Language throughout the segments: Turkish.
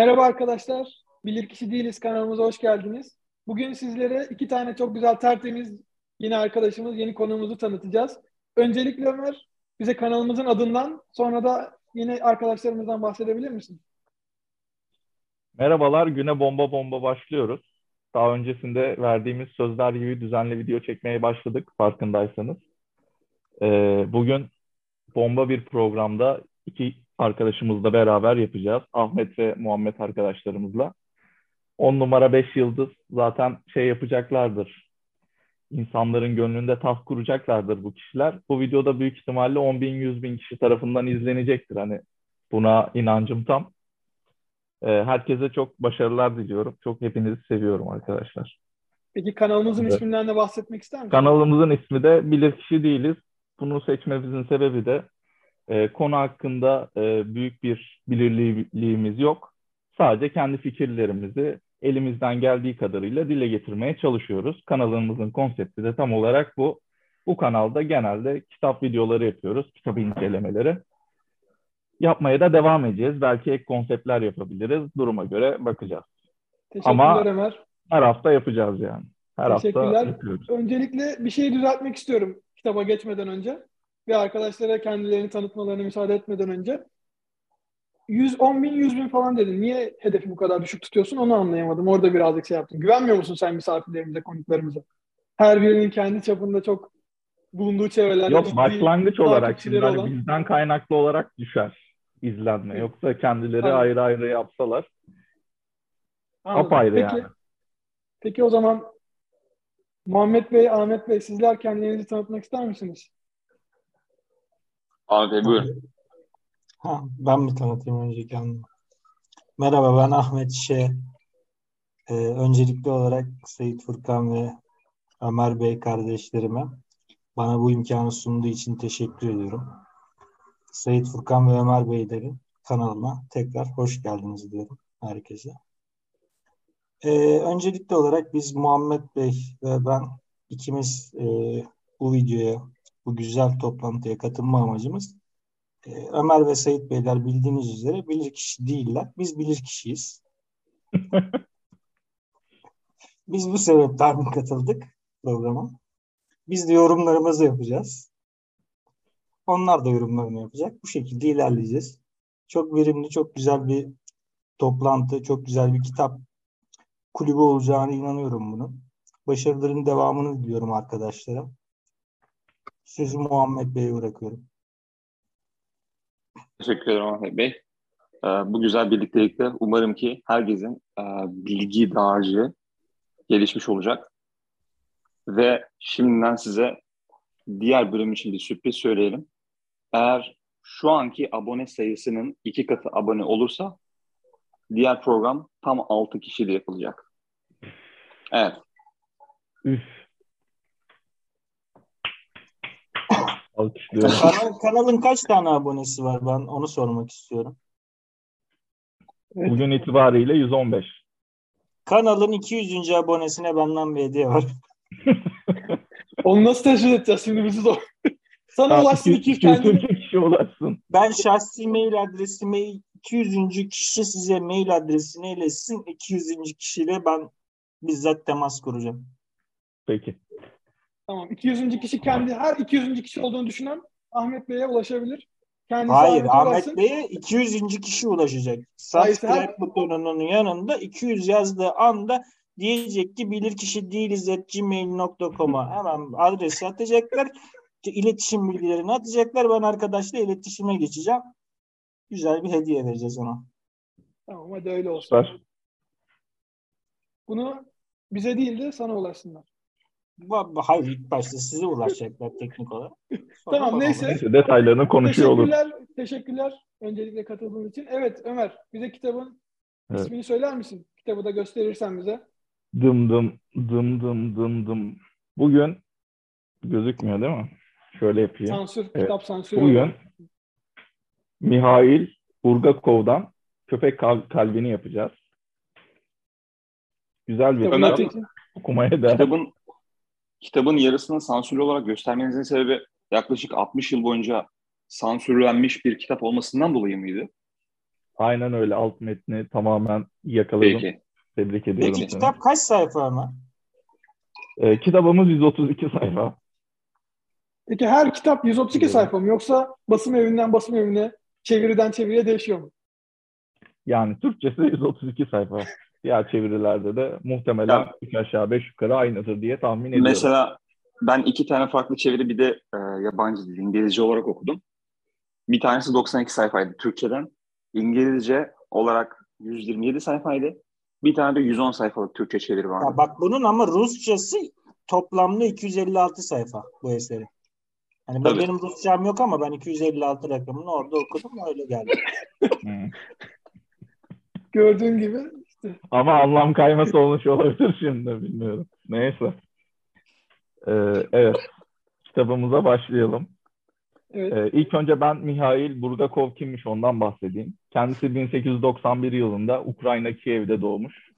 Merhaba arkadaşlar. Bilirkişi Değiliz kanalımıza hoş geldiniz. Bugün sizlere iki tane çok güzel tertemiz yeni arkadaşımız, yeni konuğumuzu tanıtacağız. Öncelikle Ömer, bize kanalımızın adından sonra da yeni arkadaşlarımızdan bahsedebilir misin? Merhabalar, güne bomba bomba başlıyoruz. Daha öncesinde verdiğimiz sözler gibi düzenli video çekmeye başladık farkındaysanız. Ee, bugün bomba bir programda iki arkadaşımızla beraber yapacağız. Ahmet ve Muhammed arkadaşlarımızla. 10 numara 5 yıldız zaten şey yapacaklardır. İnsanların gönlünde taht kuracaklardır bu kişiler. Bu videoda büyük ihtimalle 10 bin 100 bin kişi tarafından izlenecektir. Hani buna inancım tam. Ee, herkese çok başarılar diliyorum. Çok hepinizi seviyorum arkadaşlar. Peki kanalımızın evet. isminden de bahsetmek ister misin? Kanalımızın ismi de Bilirkişi Değiliz. Bunu seçmemizin sebebi de e, konu hakkında e, büyük bir bilirliğimiz yok. Sadece kendi fikirlerimizi elimizden geldiği kadarıyla dile getirmeye çalışıyoruz. Kanalımızın konsepti de tam olarak bu. Bu kanalda genelde kitap videoları yapıyoruz, kitap incelemeleri. Yapmaya da devam edeceğiz. Belki ek konseptler yapabiliriz. Duruma göre bakacağız. Teşekkürler Ama Ömer. her hafta yapacağız yani. Her Teşekkürler. hafta yapıyoruz. Öncelikle bir şey düzeltmek istiyorum kitaba geçmeden önce ve arkadaşlara kendilerini tanıtmalarına müsaade etmeden önce 110 bin 100 bin falan dedin. Niye hedefi bu kadar düşük tutuyorsun onu anlayamadım. Orada birazcık şey yaptım. Güvenmiyor musun sen misafirlerimize, konuklarımıza? Her birinin kendi çapında çok bulunduğu çevrelerde Yok başlangıç olarak şimdi hani olan... bizden kaynaklı olarak düşer izlenme. Yoksa kendileri Anladım. ayrı ayrı yapsalar Anladım. apayrı peki, yani. Peki o zaman Muhammed Bey, Ahmet Bey sizler kendinizi tanıtmak ister misiniz? Ahmet Bey buyurun. Ha, ben mi tanıtayım önce kendimi? Merhaba ben Ahmet Şe. Ee, öncelikli olarak Seyit Furkan ve Ömer Bey kardeşlerime bana bu imkanı sunduğu için teşekkür ediyorum. Seyit Furkan ve Ömer Beylerin kanalıma tekrar hoş geldiniz diyorum herkese. Ee, öncelikli olarak biz Muhammed Bey ve ben ikimiz e, bu videoya bu güzel toplantıya katılma amacımız e, Ömer ve Sait Beyler bildiğiniz üzere bilir kişi değiller. Biz bilir kişiyiz. Biz bu sebepten katıldık programa. Biz de yorumlarımızı yapacağız. Onlar da yorumlarını yapacak. Bu şekilde ilerleyeceğiz. Çok verimli, çok güzel bir toplantı, çok güzel bir kitap kulübü olacağını inanıyorum bunun. Başarıların devamını diliyorum arkadaşlara. Sözü Muhammed Bey'e bırakıyorum. Teşekkür ederim Ahmet Bey. Ee, bu güzel birliktelikte umarım ki herkesin e, bilgi dağarcığı gelişmiş olacak. Ve şimdiden size diğer bölüm için bir sürpriz söyleyelim. Eğer şu anki abone sayısının iki katı abone olursa diğer program tam altı kişiyle yapılacak. Evet. Üf. Alkışlıyorum. Kanal, kanalın kaç tane abonesi var ben onu sormak istiyorum. Bugün itibariyle 115. Kanalın 200. abonesine benden bir hediye var. Onu nasıl teşhis edeceğiz şimdi bizi zor. Sana ulaşsın 200 kendini. kişi ulaşsın. Ben şahsi mail adresimi 200. kişi size mail adresini iletsin. 200. kişiyle ben bizzat temas kuracağım. Peki. Tamam. 200. kişi kendi her 200. kişi olduğunu düşünen Ahmet Bey'e ulaşabilir. Kendisi Hayır Ahmet Bey'e 200. kişi ulaşacak. Subscribe her... butonunun yanında 200 yazdığı anda diyecek ki bilir kişi değiliz at gmail.com'a hemen adresi atacaklar. iletişim bilgilerini atacaklar. Ben arkadaşla iletişime geçeceğim. Güzel bir hediye vereceğiz ona. Tamam hadi öyle olsun. Süper. Bunu bize değil de sana ulaşsınlar. Hayır ilk başta size ulaşacaklar teknik olarak. Sonra tamam neyse. neyse. Detaylarını konuşuyor teşekkürler, olur. Teşekkürler öncelikle katıldığın için. Evet Ömer bize kitabın evet. ismini söyler misin? Kitabı da gösterirsen bize. Dım dım dım dım dım dım. Bugün gözükmüyor değil mi? Şöyle yapayım. Sansür, evet. kitap sansürü. Bugün Mihail Burgakov'dan Köpek Kalbini yapacağız. Güzel bir kitap. Okumaya değer. Kitabın kitabın yarısını sansürlü olarak göstermenizin sebebi yaklaşık 60 yıl boyunca sansürlenmiş bir kitap olmasından dolayı mıydı? Aynen öyle. Alt metni tamamen yakaladım. Peki. Tebrik ediyorum Peki. seni. Kitap kaç sayfa ama? Ee, kitabımız 132 sayfa. Peki her kitap 132 Evet. sayfa mı yoksa basım evinden basım evine, çeviriden çeviriye değişiyor mu? Yani Türkçesi 132 sayfa. Diğer çevirilerde de muhtemelen Ya- 3 aşağı 5 yukarı aynıdır diye tahmin ediyorum. Mesela ben iki tane farklı çeviri bir de e, yabancı dil, İngilizce olarak okudum. Bir tanesi 92 sayfaydı Türkçeden. İngilizce olarak 127 sayfaydı. Bir tane de 110 sayfalık Türkçe çeviri vardı. Ya bak bunun ama Rusçası toplamda 256 sayfa bu eseri. Hani ben- Tabii. benim Rusçam yok ama ben 256 rakamını orada okudum öyle geldi. Hı. Gördüğün gibi Ama anlam kayması olmuş olabilir şimdi bilmiyorum. Neyse. Ee, evet. Kitabımıza başlayalım. evet. Ee, ilk önce ben Mihail Bulgakov kimmiş ondan bahsedeyim. Kendisi 1891 yılında Ukrayna Kiev'de doğmuş.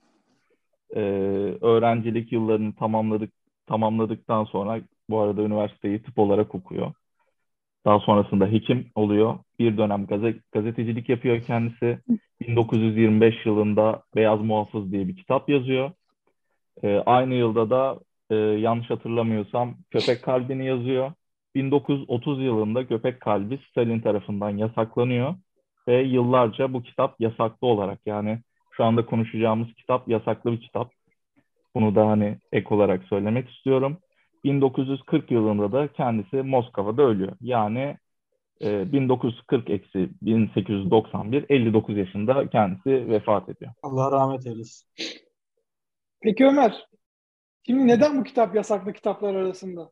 Ee, öğrencilik yıllarını tamamladık tamamladıktan sonra bu arada üniversiteyi tıp olarak okuyor. Daha sonrasında hekim oluyor. Bir dönem gazet, gazetecilik yapıyor kendisi. 1925 yılında Beyaz Muhafız diye bir kitap yazıyor. Ee, aynı yılda da e, yanlış hatırlamıyorsam Köpek Kalbi'ni yazıyor. 1930 yılında Köpek Kalbi Stalin tarafından yasaklanıyor ve yıllarca bu kitap yasaklı olarak yani şu anda konuşacağımız kitap yasaklı bir kitap. Bunu da hani ek olarak söylemek istiyorum. 1940 yılında da kendisi Moskova'da ölüyor. Yani e, 1940 eksi 1891 59 yaşında kendisi vefat ediyor. Allah rahmet eylesin. Peki Ömer, şimdi neden bu kitap yasaklı kitaplar arasında?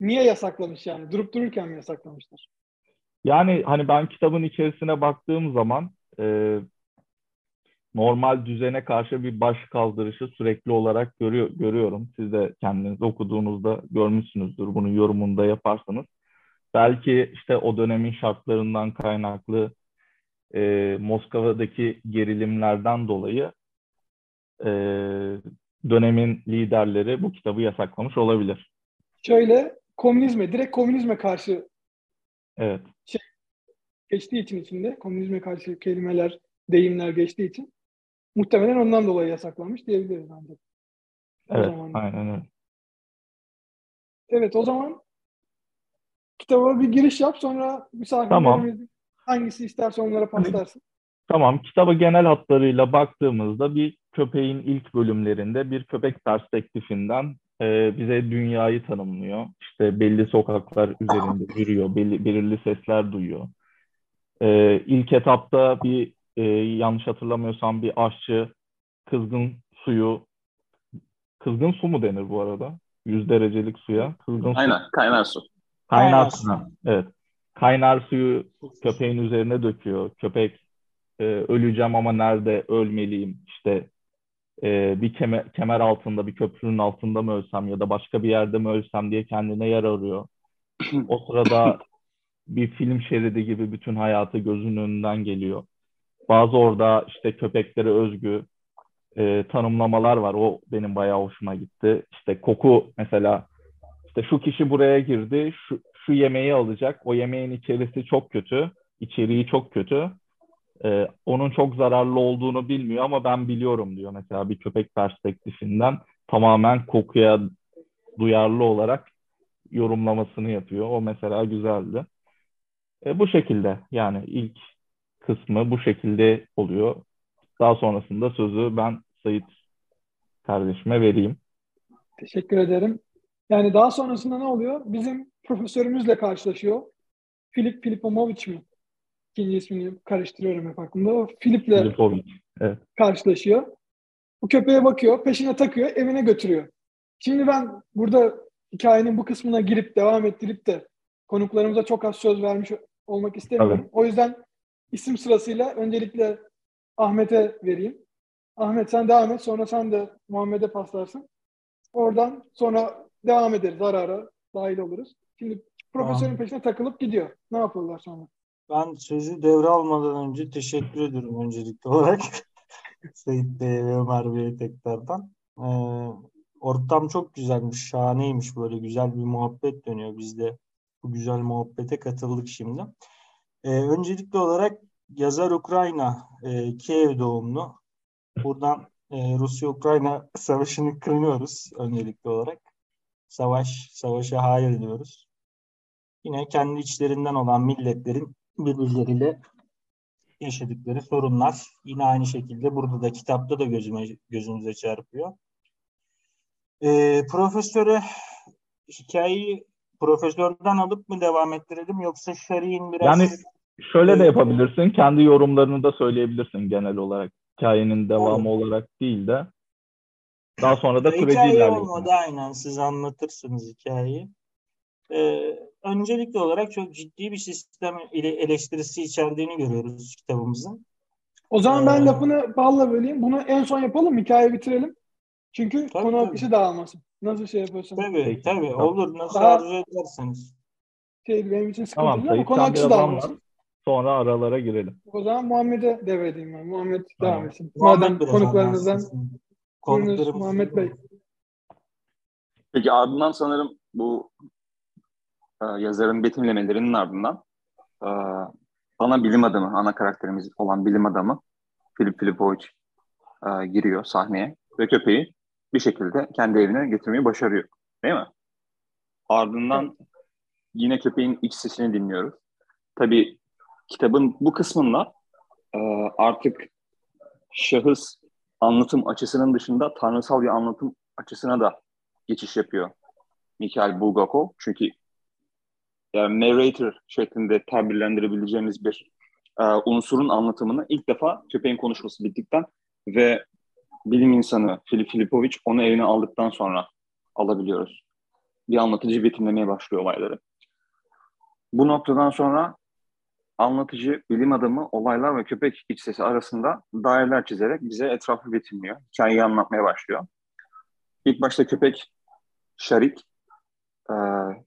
Niye yasaklamış yani? Durup dururken mi yasaklamışlar? Yani hani ben kitabın içerisine baktığım zaman e, normal düzene karşı bir baş kaldırışı sürekli olarak görüyor, görüyorum. Siz de kendiniz okuduğunuzda görmüşsünüzdür. Bunun yorumunda yaparsanız. Belki işte o dönemin şartlarından kaynaklı e, Moskova'daki gerilimlerden dolayı e, dönemin liderleri bu kitabı yasaklamış olabilir. Şöyle komünizme, direkt komünizme karşı Evet. geçtiği için içinde, komünizme karşı kelimeler, deyimler geçtiği için muhtemelen ondan dolayı yasaklanmış diyebiliriz. O Evet, zaman. aynen öyle. Evet o zaman kitaba bir giriş yap sonra misafirlerimiz hangisi isterse onlara paslarsın. Tamam, kitaba genel hatlarıyla baktığımızda bir köpeğin ilk bölümlerinde bir köpek perspektifinden e, bize dünyayı tanımlıyor. İşte belli sokaklar üzerinde yürüyor, belli, belirli sesler duyuyor. E, ilk etapta bir e, yanlış hatırlamıyorsam bir aşçı kızgın suyu, kızgın su mu denir bu arada? 100 derecelik suya. Kızgın su. Aynen kaynar su. Kaynar Kaynar su. Evet. Kaynar suyu köpeğin üzerine döküyor. Köpek e, öleceğim ama nerede ölmeliyim? İşte e, bir kemer, kemer altında, bir köprünün altında mı ölsem ya da başka bir yerde mi ölsem diye kendine yer arıyor. O sırada bir film şeridi gibi bütün hayatı gözünün önünden geliyor. Bazı orada işte köpeklere özgü e, tanımlamalar var. O benim bayağı hoşuma gitti. İşte koku mesela işte şu kişi buraya girdi, şu, şu yemeği alacak. O yemeğin içerisi çok kötü, içeriği çok kötü. Ee, onun çok zararlı olduğunu bilmiyor ama ben biliyorum diyor mesela bir köpek perspektifinden tamamen kokuya duyarlı olarak yorumlamasını yapıyor. O mesela güzeldi. E, bu şekilde yani ilk kısmı bu şekilde oluyor. Daha sonrasında sözü ben Sayit kardeşime vereyim. Teşekkür ederim. Yani daha sonrasında ne oluyor? Bizim profesörümüzle karşılaşıyor. Filip Filipomovic mi? İkinci ismini karıştırıyorum hep aklımda. O Filip'le Filipovic. Evet. karşılaşıyor. Bu köpeğe bakıyor, peşine takıyor, evine götürüyor. Şimdi ben burada hikayenin bu kısmına girip devam ettirip de konuklarımıza çok az söz vermiş olmak istemiyorum. Tabii. O yüzden isim sırasıyla öncelikle Ahmet'e vereyim. Ahmet sen devam et, sonra sen de Muhammed'e paslarsın. Oradan sonra devam ederiz ara ara dahil oluruz. Şimdi profesörün Tamam. peşine takılıp gidiyor. Ne yapıyorlar sonra? Ben sözü devralmadan önce teşekkür ediyorum öncelikli olarak. Seyit Bey'e ve Ömer Bey'e tekrardan. Ee, ortam çok güzelmiş, şahaneymiş. Böyle güzel bir muhabbet dönüyor. Biz de bu güzel muhabbete katıldık şimdi. Ee, öncelikli olarak yazar Ukrayna, e, Kiev doğumlu. Buradan e, Rusya-Ukrayna savaşını kınıyoruz öncelikli olarak. Savaş, savaşa hayır diyoruz. Yine kendi içlerinden olan milletlerin birbirleriyle yaşadıkları sorunlar. Yine aynı şekilde burada da kitapta da gözüme, gözümüze çarpıyor. E, profesöre hikayeyi profesörden alıp mı devam ettirelim yoksa Şari'nin biraz... Yani şöyle de yapabilirsin. Kendi yorumlarını da söyleyebilirsin genel olarak. Hikayenin devamı evet. olarak değil de. Daha sonra da süreci Hikaye olmadı aynen. Siz anlatırsınız hikayeyi. Ee, öncelikli olarak çok ciddi bir sistem ile eleştirisi içerdiğini görüyoruz kitabımızın. O zaman ben ee, lafını balla böleyim. Bunu en son yapalım, hikaye bitirelim. Çünkü tabii, konu akışı dağılmasın. Nasıl şey yapıyorsun? Tabii Peki, tabii tamam. olur. Nasıl Daha, arzu ederseniz. Şey, benim için sıkıntı tamam, değil ama konu akışı dağılmasın. Sonra aralara girelim. O zaman Muhammed'e devredeyim ben. Muhammed tamam. devam etsin. Madem konuklarınızdan konuklarımız Muhammed Bey. Peki ardından sanırım bu e, yazarın betimlemelerinin ardından e, ana bilim adamı, ana karakterimiz olan bilim adamı Filip Filipovic e, giriyor sahneye ve köpeği bir şekilde kendi evine getirmeyi başarıyor. Değil mi? Ardından yine köpeğin iç sesini dinliyoruz. Tabii kitabın bu kısmında e, artık şahıs anlatım açısının dışında tanrısal bir anlatım açısına da geçiş yapıyor Mikhail Bulgakov. Çünkü yani narrator şeklinde tabirlendirebileceğimiz bir e, unsurun anlatımını ilk defa köpeğin konuşması bittikten ve bilim insanı Filip Filipovic onu evine aldıktan sonra alabiliyoruz. Bir anlatıcı betimlemeye başlıyor olayları. Bu noktadan sonra anlatıcı, bilim adamı olaylar ve köpek iç sesi arasında daireler çizerek bize etrafı betimliyor. Hikayeyi anlatmaya başlıyor. İlk başta köpek Şarik, e,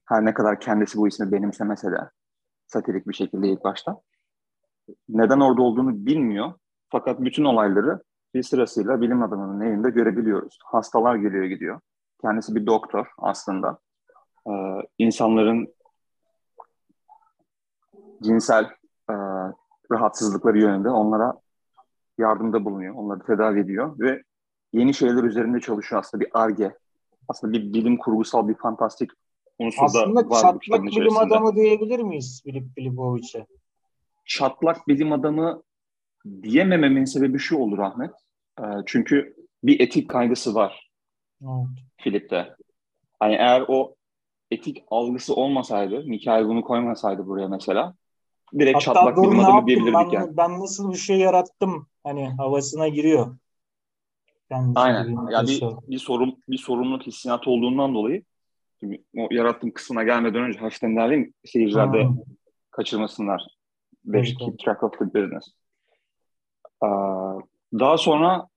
her ne kadar kendisi bu ismi benimsemese de satirik bir şekilde ilk başta. Neden orada olduğunu bilmiyor. Fakat bütün olayları bir sırasıyla bilim adamının evinde görebiliyoruz. Hastalar geliyor gidiyor. Kendisi bir doktor aslında. Ee, insanların cinsel e, rahatsızlıkları yönünde onlara yardımda bulunuyor. Onları tedavi ediyor ve yeni şeyler üzerinde çalışıyor aslında bir arge. Aslında bir bilim kurgusal bir fantastik unsur aslında var çatlak bilim adamı diyebilir miyiz Filip Filipovic'e? Çatlak bilim adamı diyemememin sebebi şu olur Ahmet. E, çünkü bir etik kaygısı var evet. Filip'te. Hani eğer o etik algısı olmasaydı, Mikael bunu koymasaydı buraya mesela direkt Hatta çatlak bilim adamı diyebilirdik ben, yani. Ben nasıl bir şey yarattım hani havasına giriyor. Kendisi Aynen. Ya yani bir, bir sorum bir sorumluluk hissiyatı olduğundan dolayı şimdi o yarattığım kısmına gelmeden önce hafiften derleyeyim seyirciler de kaçırmasınlar. Beş keep track of the business. Daha sonra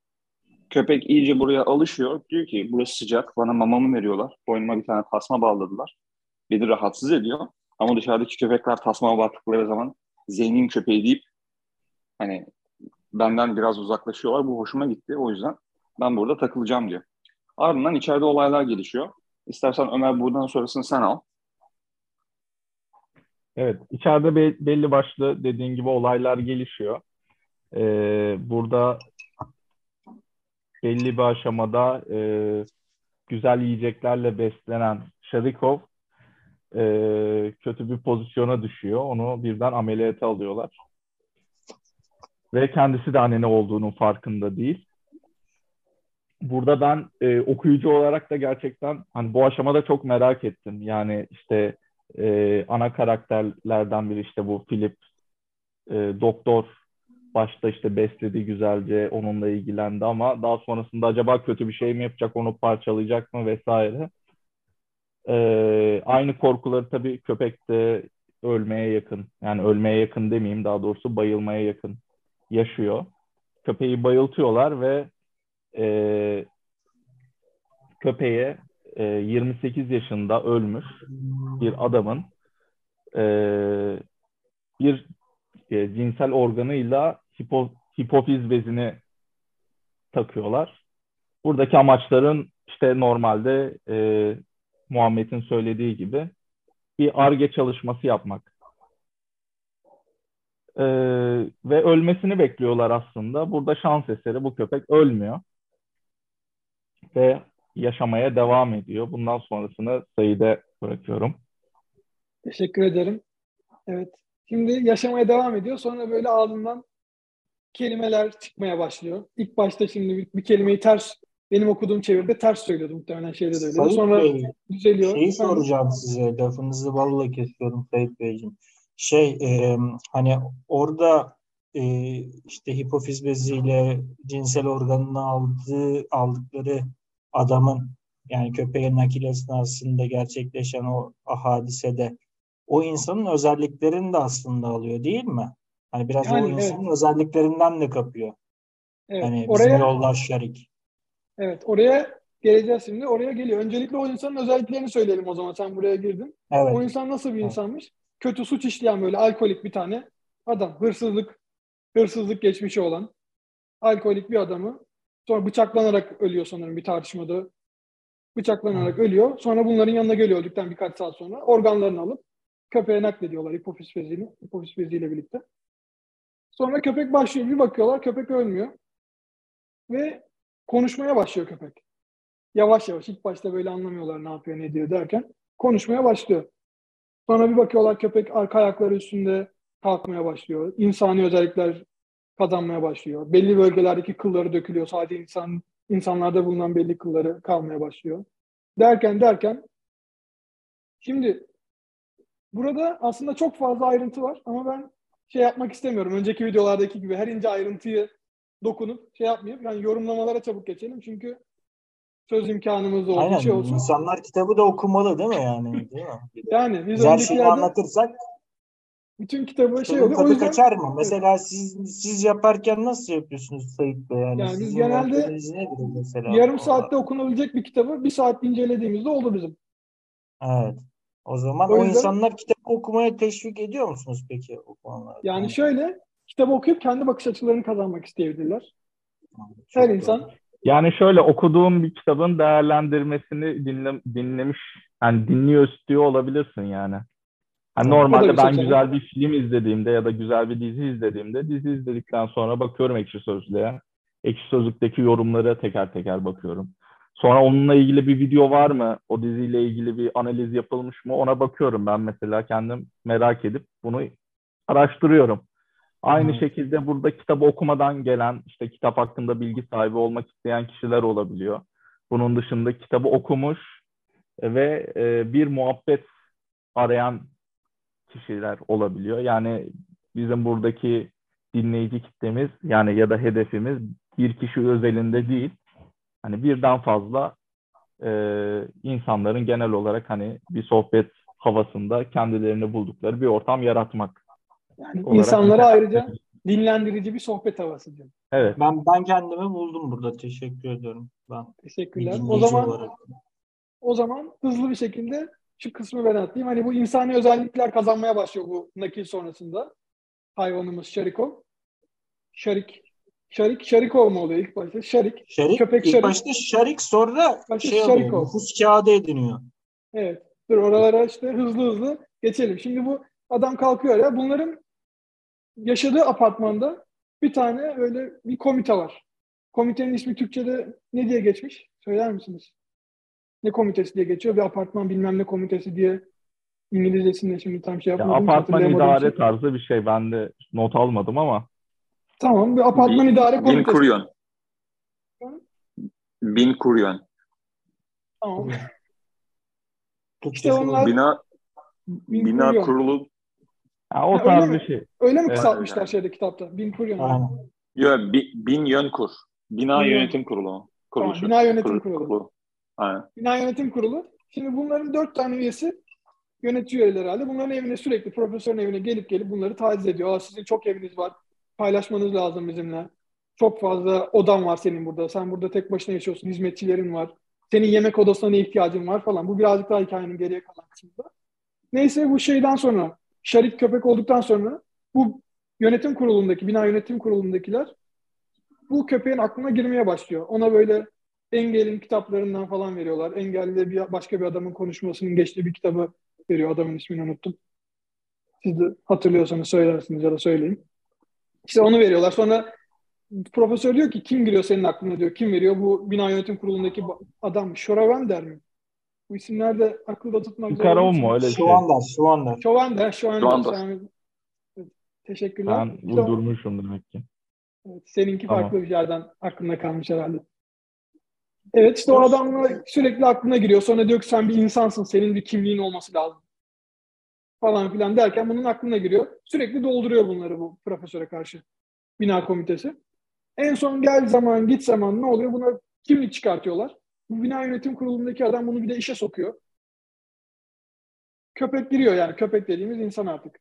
köpek iyice buraya alışıyor. Diyor ki burası sıcak. Bana mamamı veriyorlar. Boynuma bir tane tasma bağladılar. Beni rahatsız ediyor. Ama dışarıdaki köpekler tasma baktıkları zaman zengin köpeği deyip hani benden biraz uzaklaşıyorlar. Bu hoşuma gitti. O yüzden ben burada takılacağım diyor. Ardından içeride olaylar gelişiyor. İstersen Ömer buradan sonrasını sen al. Evet, içeride belli başlı dediğin gibi olaylar gelişiyor. Ee, burada belli bir aşamada e, güzel yiyeceklerle beslenen Sharikov e, kötü bir pozisyona düşüyor. Onu birden ameliyata alıyorlar. Ve kendisi de anne olduğunun farkında değil. Burada ben e, okuyucu olarak da gerçekten hani bu aşamada çok merak ettim. Yani işte e, ana karakterlerden biri işte bu Philip e, doktor başta işte besledi güzelce onunla ilgilendi ama daha sonrasında acaba kötü bir şey mi yapacak onu parçalayacak mı vesaire. Ee, aynı korkuları tabii köpekte ölmeye yakın yani ölmeye yakın demeyeyim daha doğrusu bayılmaya yakın yaşıyor. Köpeği bayıltıyorlar ve e, köpeğe e, 28 yaşında ölmüş bir adamın e, bir e, cinsel organıyla hipo, hipofiz bezini takıyorlar. Buradaki amaçların işte normalde e, Muhammed'in söylediği gibi bir ARGE çalışması yapmak. e, ve ölmesini bekliyorlar aslında. Burada şans eseri bu köpek ölmüyor ve yaşamaya devam ediyor. Bundan sonrasını Said'e bırakıyorum. Teşekkür ederim. Evet. Şimdi yaşamaya devam ediyor. Sonra böyle ağzından kelimeler çıkmaya başlıyor. İlk başta şimdi bir, bir kelimeyi ters benim okuduğum çeviride ters söylüyordu muhtemelen şeyde de öyle. Sayın Sonra Bey, düzeliyor. Şeyi Ben- soracağım size. Lafınızı balla kesiyorum Sayın Beyciğim. Şey e, hani orada e, işte hipofiz beziyle cinsel organını aldığı aldıkları adamın yani köpeğin nakil esnasında gerçekleşen o hadisede o insanın özelliklerini de aslında alıyor değil mi? Hani biraz Yani o evet. insanın özelliklerinden de kapıyor. Evet. Hani bizim oraya yoldaş şerik. evet oraya geleceğiz şimdi. Oraya geliyor. Öncelikle o insanın özelliklerini söyleyelim o zaman. Sen buraya girdin. O Evet. insan nasıl bir Evet. insanmış? Kötü suç işleyen böyle alkolik bir tane adam. Hırsızlık hırsızlık geçmişi olan alkolik bir adamı sonra bıçaklanarak ölüyor sanırım bir tartışmada. Bıçaklanarak ölüyor. Sonra bunların yanına geliyor öldükten birkaç saat sonra. Organlarını alıp köpeğe naklediyorlar hipofiz beziyle, hipofiz beziyle birlikte. Sonra köpek başlıyor. Bir bakıyorlar köpek ölmüyor. Ve konuşmaya başlıyor köpek. Yavaş yavaş. ilk başta böyle anlamıyorlar ne yapıyor ne diyor derken konuşmaya başlıyor. Sonra bir bakıyorlar köpek arka ayakları üstünde kalkmaya başlıyor. İnsani özellikler kazanmaya başlıyor. Belli bölgelerdeki kılları dökülüyor. Sadece insan insanlarda bulunan belli kılları kalmaya başlıyor. Derken derken şimdi burada aslında çok fazla ayrıntı var ama ben şey yapmak istemiyorum. Önceki videolardaki gibi her ince ayrıntıyı dokunup şey yapmayayım. Yani yorumlamalara çabuk geçelim çünkü söz imkanımız da olduğu Aynen. şey olsun. İnsanlar kitabı da okumalı değil mi yani? Değil mi? Yani biz her şeyi anlatırsak bütün kitabı şey kitabın oluyor. O tadı yüzden kaçar mı? Mesela siz siz yaparken nasıl yapıyorsunuz Sayit Bey? Yani, Yani biz genelde mesela? yarım saatte okunabilecek bir kitabı bir saat incelediğimizde oldu bizim. Evet. O zaman O o, yüzden- insanlar kitap okumaya teşvik ediyor musunuz peki o konularda? Yani şöyle kitabı okuyup kendi bakış açılarını kazanmak isteyebilirler. Çok Her doğru. insan Yani şöyle okuduğum bir kitabın değerlendirmesini dinle, dinlemiş, yani dinliyor istiyor olabilirsin yani. Da normalde ben güzel bir film izlediğimde ya da güzel bir dizi izlediğimde dizi izledikten sonra bakıyorum Ekşi Sözlüğe. Ekşi Sözlük'teki yorumlara teker teker bakıyorum. Sonra onunla ilgili bir video var mı? O diziyle ilgili bir analiz yapılmış mı? Ona bakıyorum ben mesela kendim merak edip bunu araştırıyorum. Aynı Evet. şekilde burada kitabı okumadan gelen, işte kitap hakkında bilgi sahibi olmak isteyen kişiler olabiliyor. Bunun dışında kitabı okumuş ve e, bir muhabbet arayan kişiler olabiliyor. Yani bizim buradaki dinleyici kitlemiz yani ya da hedefimiz bir kişi özelinde değil. Hani birden fazla e, insanların genel olarak hani bir sohbet havasında kendilerini buldukları bir ortam yaratmak. yani insanlara ayrıca dinlendirici bir sohbet havası diyorum. Evet. Ben ben kendimi buldum burada. Teşekkür ediyorum. Ben Teşekkürler. O zaman olarak. o zaman hızlı bir şekilde şu kısmı ben atlayayım. Hani bu insani özellikler kazanmaya başlıyor bu nakil sonrasında. Hayvanımız Şarikov. Şarik. Şarik, Şarikov mu oluyor ilk başta? Şarik. Şarik, Köpek ilk şarik. başta şarik sonra Başta şey şarik oluyor. Nüfus kağıdı ediniyor. Evet. Dur oralara işte hızlı hızlı geçelim. Şimdi bu adam kalkıyor ya. Bunların yaşadığı apartmanda bir tane öyle bir komite var. Komitenin ismi Türkçe'de ne diye geçmiş? Söyler misiniz? Ne komitesi diye geçiyor? Bir apartman bilmem ne komitesi diye İngilizcesinde şimdi tam şey Ya yapmadım. apartman hatırlayamadım idare şimdi. tarzı bir şey. Ben de not almadım ama Tamam bir apartman Bin- idare Bin komitesi. kuryon. Bin kuryon. Tamam. İşte onlar- Bina Bin bina kuryon. kurulu ha, o Ha, tarz öyle bir mi? şey. Öyle mi Evet. kısaltmışlar şeyde kitapta? Bin kuryon. Aynen. Yo, bi- bin yön kur. Bina Bin yön. yönetim kurulu. Kuruluşu. bina yönetim Kur- kurulu. Aynen. Bina yönetim kurulu. Şimdi bunların dört tane üyesi yönetiyor herhalde. Bunların evine sürekli profesörün evine gelip gelip bunları taciz ediyor. Aa, sizin çok eviniz var. Paylaşmanız lazım bizimle. Çok fazla odan var senin burada. Sen burada tek başına yaşıyorsun. Hizmetçilerin var. Senin yemek odasına ne ihtiyacın var falan. Bu birazcık daha hikayenin geriye kalan kısmında. Neyse bu şeyden sonra Şarik köpek olduktan sonra bu yönetim kurulundaki, bina yönetim kurulundakiler bu köpeğin aklına girmeye başlıyor. Ona böyle Engel'in kitaplarından falan veriyorlar. Engel'de bir başka bir adamın konuşmasının geçtiği bir kitabı veriyor. Adamın ismini unuttum. Siz de hatırlıyorsanız söylersiniz ya da söyleyin. İşte onu veriyorlar. Sonra profesör diyor ki kim giriyor senin aklına diyor. Kim veriyor? Bu bina yönetim kurulundaki adam. Şoravender mi? Bu isimler de akılda tutmak zor. Karaon mu öyle şey? Şovender. Şovender. Sen- Evet, Teşekkürler. Ben uydurmuşum demek ki. Evet, seninki Tamam. farklı bir yerden aklına kalmış herhalde. Evet işte o adamla sürekli aklına giriyor. Sonra diyor ki sen bir insansın. Senin bir kimliğin olması lazım. Falan filan derken bunun aklına giriyor. Sürekli dolduruyor bunları bu profesöre karşı. Bina komitesi. En son gel zaman git zaman ne oluyor? Buna kimlik çıkartıyorlar. Bu bina yönetim kurulundaki adam bunu bir de işe sokuyor. Köpek giriyor yani. Köpek dediğimiz insan artık.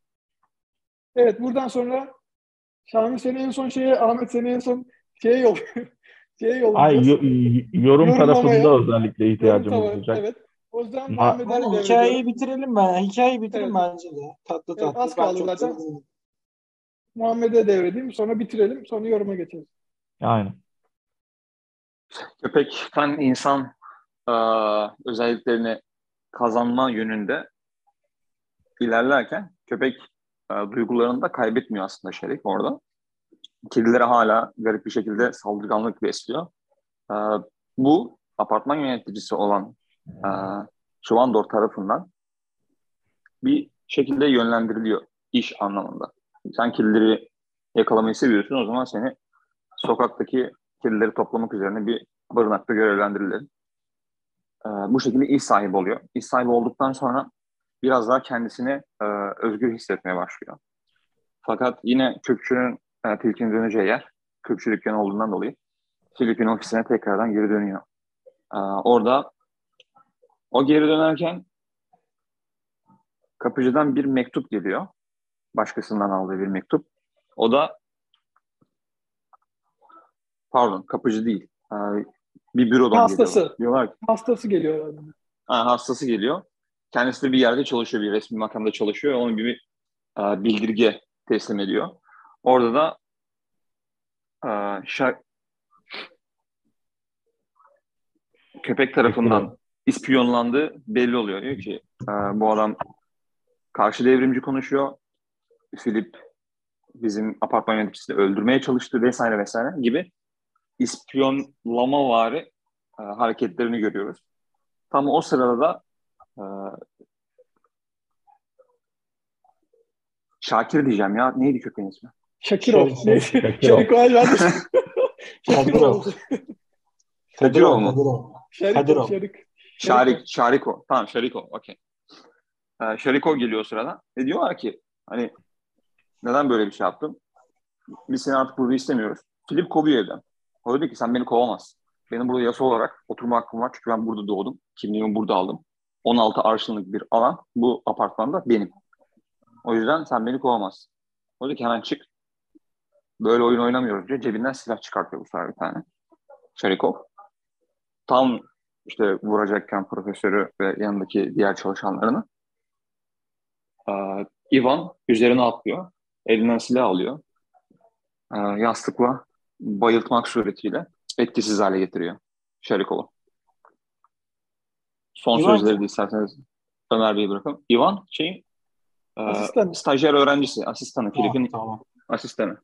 Evet buradan sonra Şamil seni en son şeye, Ahmet seni en son şeye yol şeye Ay yollayacağız. yo- yorum tarafında özellikle ihtiyacımız olacak. Evet. O yüzden Ma- Muhammed'e Aynen, devrediyorum. hikayeyi bitirelim ben. Hikayeyi bitirelim Evet. bence de. Tatlı Evet, tatlı. az Ben kaldı çok zaten. Muhammed'e devredeyim. Sonra bitirelim. Sonra yoruma geçeriz. Aynen. Köpekten insan e, özelliklerini kazanma yönünde ilerlerken köpek e, duygularını da kaybetmiyor aslında Şerif orada. Kedilere hala garip bir şekilde saldırganlık besliyor. E, bu apartman yöneticisi olan e, tarafından bir şekilde yönlendiriliyor iş anlamında. Sen kedileri yakalamayı seviyorsun o zaman seni sokaktaki kedileri toplamak üzerine bir barınakta görevlendirilir. Ee, bu şekilde iş sahibi oluyor. İş sahibi olduktan sonra biraz daha kendisini e, özgür hissetmeye başlıyor. Fakat yine kökçünün e, tilkinin döneceği yer, kökçü dükkanı olduğundan dolayı Filipin ofisine tekrardan geri dönüyor. Ee, orada o geri dönerken kapıcıdan bir mektup geliyor. Başkasından aldığı bir mektup. O da pardon kapıcı değil. Ee, bir bürodan Hastası. geliyorlar. Diyorlar ki Hastası geliyor herhalde. ha, hastası geliyor. Kendisi de bir yerde çalışıyor. Bir resmi makamda çalışıyor. Onun gibi e, bildirge teslim ediyor. Orada da e, şa- köpek tarafından ispiyonlandığı belli oluyor. Diyor ki e, bu adam karşı devrimci konuşuyor. Filip bizim apartman yöneticisini öldürmeye çalıştı vesaire vesaire gibi ispiyonlama vari e, hareketlerini görüyoruz. Tam o sırada da e, Şakir diyeceğim ya. Neydi köpeğin ismi? Şakirov. Şakirov. Şakirov. Kadirov. Mu? Kadirov. Kadirov. Şarik, Şariko. Tamam Şariko. Okey. Ee, Şariko geliyor sırada. Ve diyorlar ki hani neden böyle bir şey yaptın? Biz seni artık burada istemiyoruz. Filip kovuyor evden. O diyor ki sen beni kovamazsın. Benim burada yasa olarak oturma hakkım var. Çünkü ben burada doğdum. Kimliğimi burada aldım. 16 arşınlık bir alan bu apartmanda benim. O yüzden sen beni kovamazsın. O diyor ki hemen çık. Böyle oyun oynamıyoruz diyor. Cebinden silah çıkartıyor bu sefer bir tane. Şarikov. Tam işte vuracakken profesörü ve yanındaki diğer çalışanlarını ee, Ivan üzerine atlıyor. Elinden silah alıyor. Ee, yastıkla bayıltmak suretiyle etkisiz hale getiriyor Şarikov'u. Son Ivan sözleri de isterseniz Ömer Bey'e bırakın. Ivan şeyin e, Asistan. stajyer öğrencisi, asistanı, Ha, Filip'in tamam. asistanı.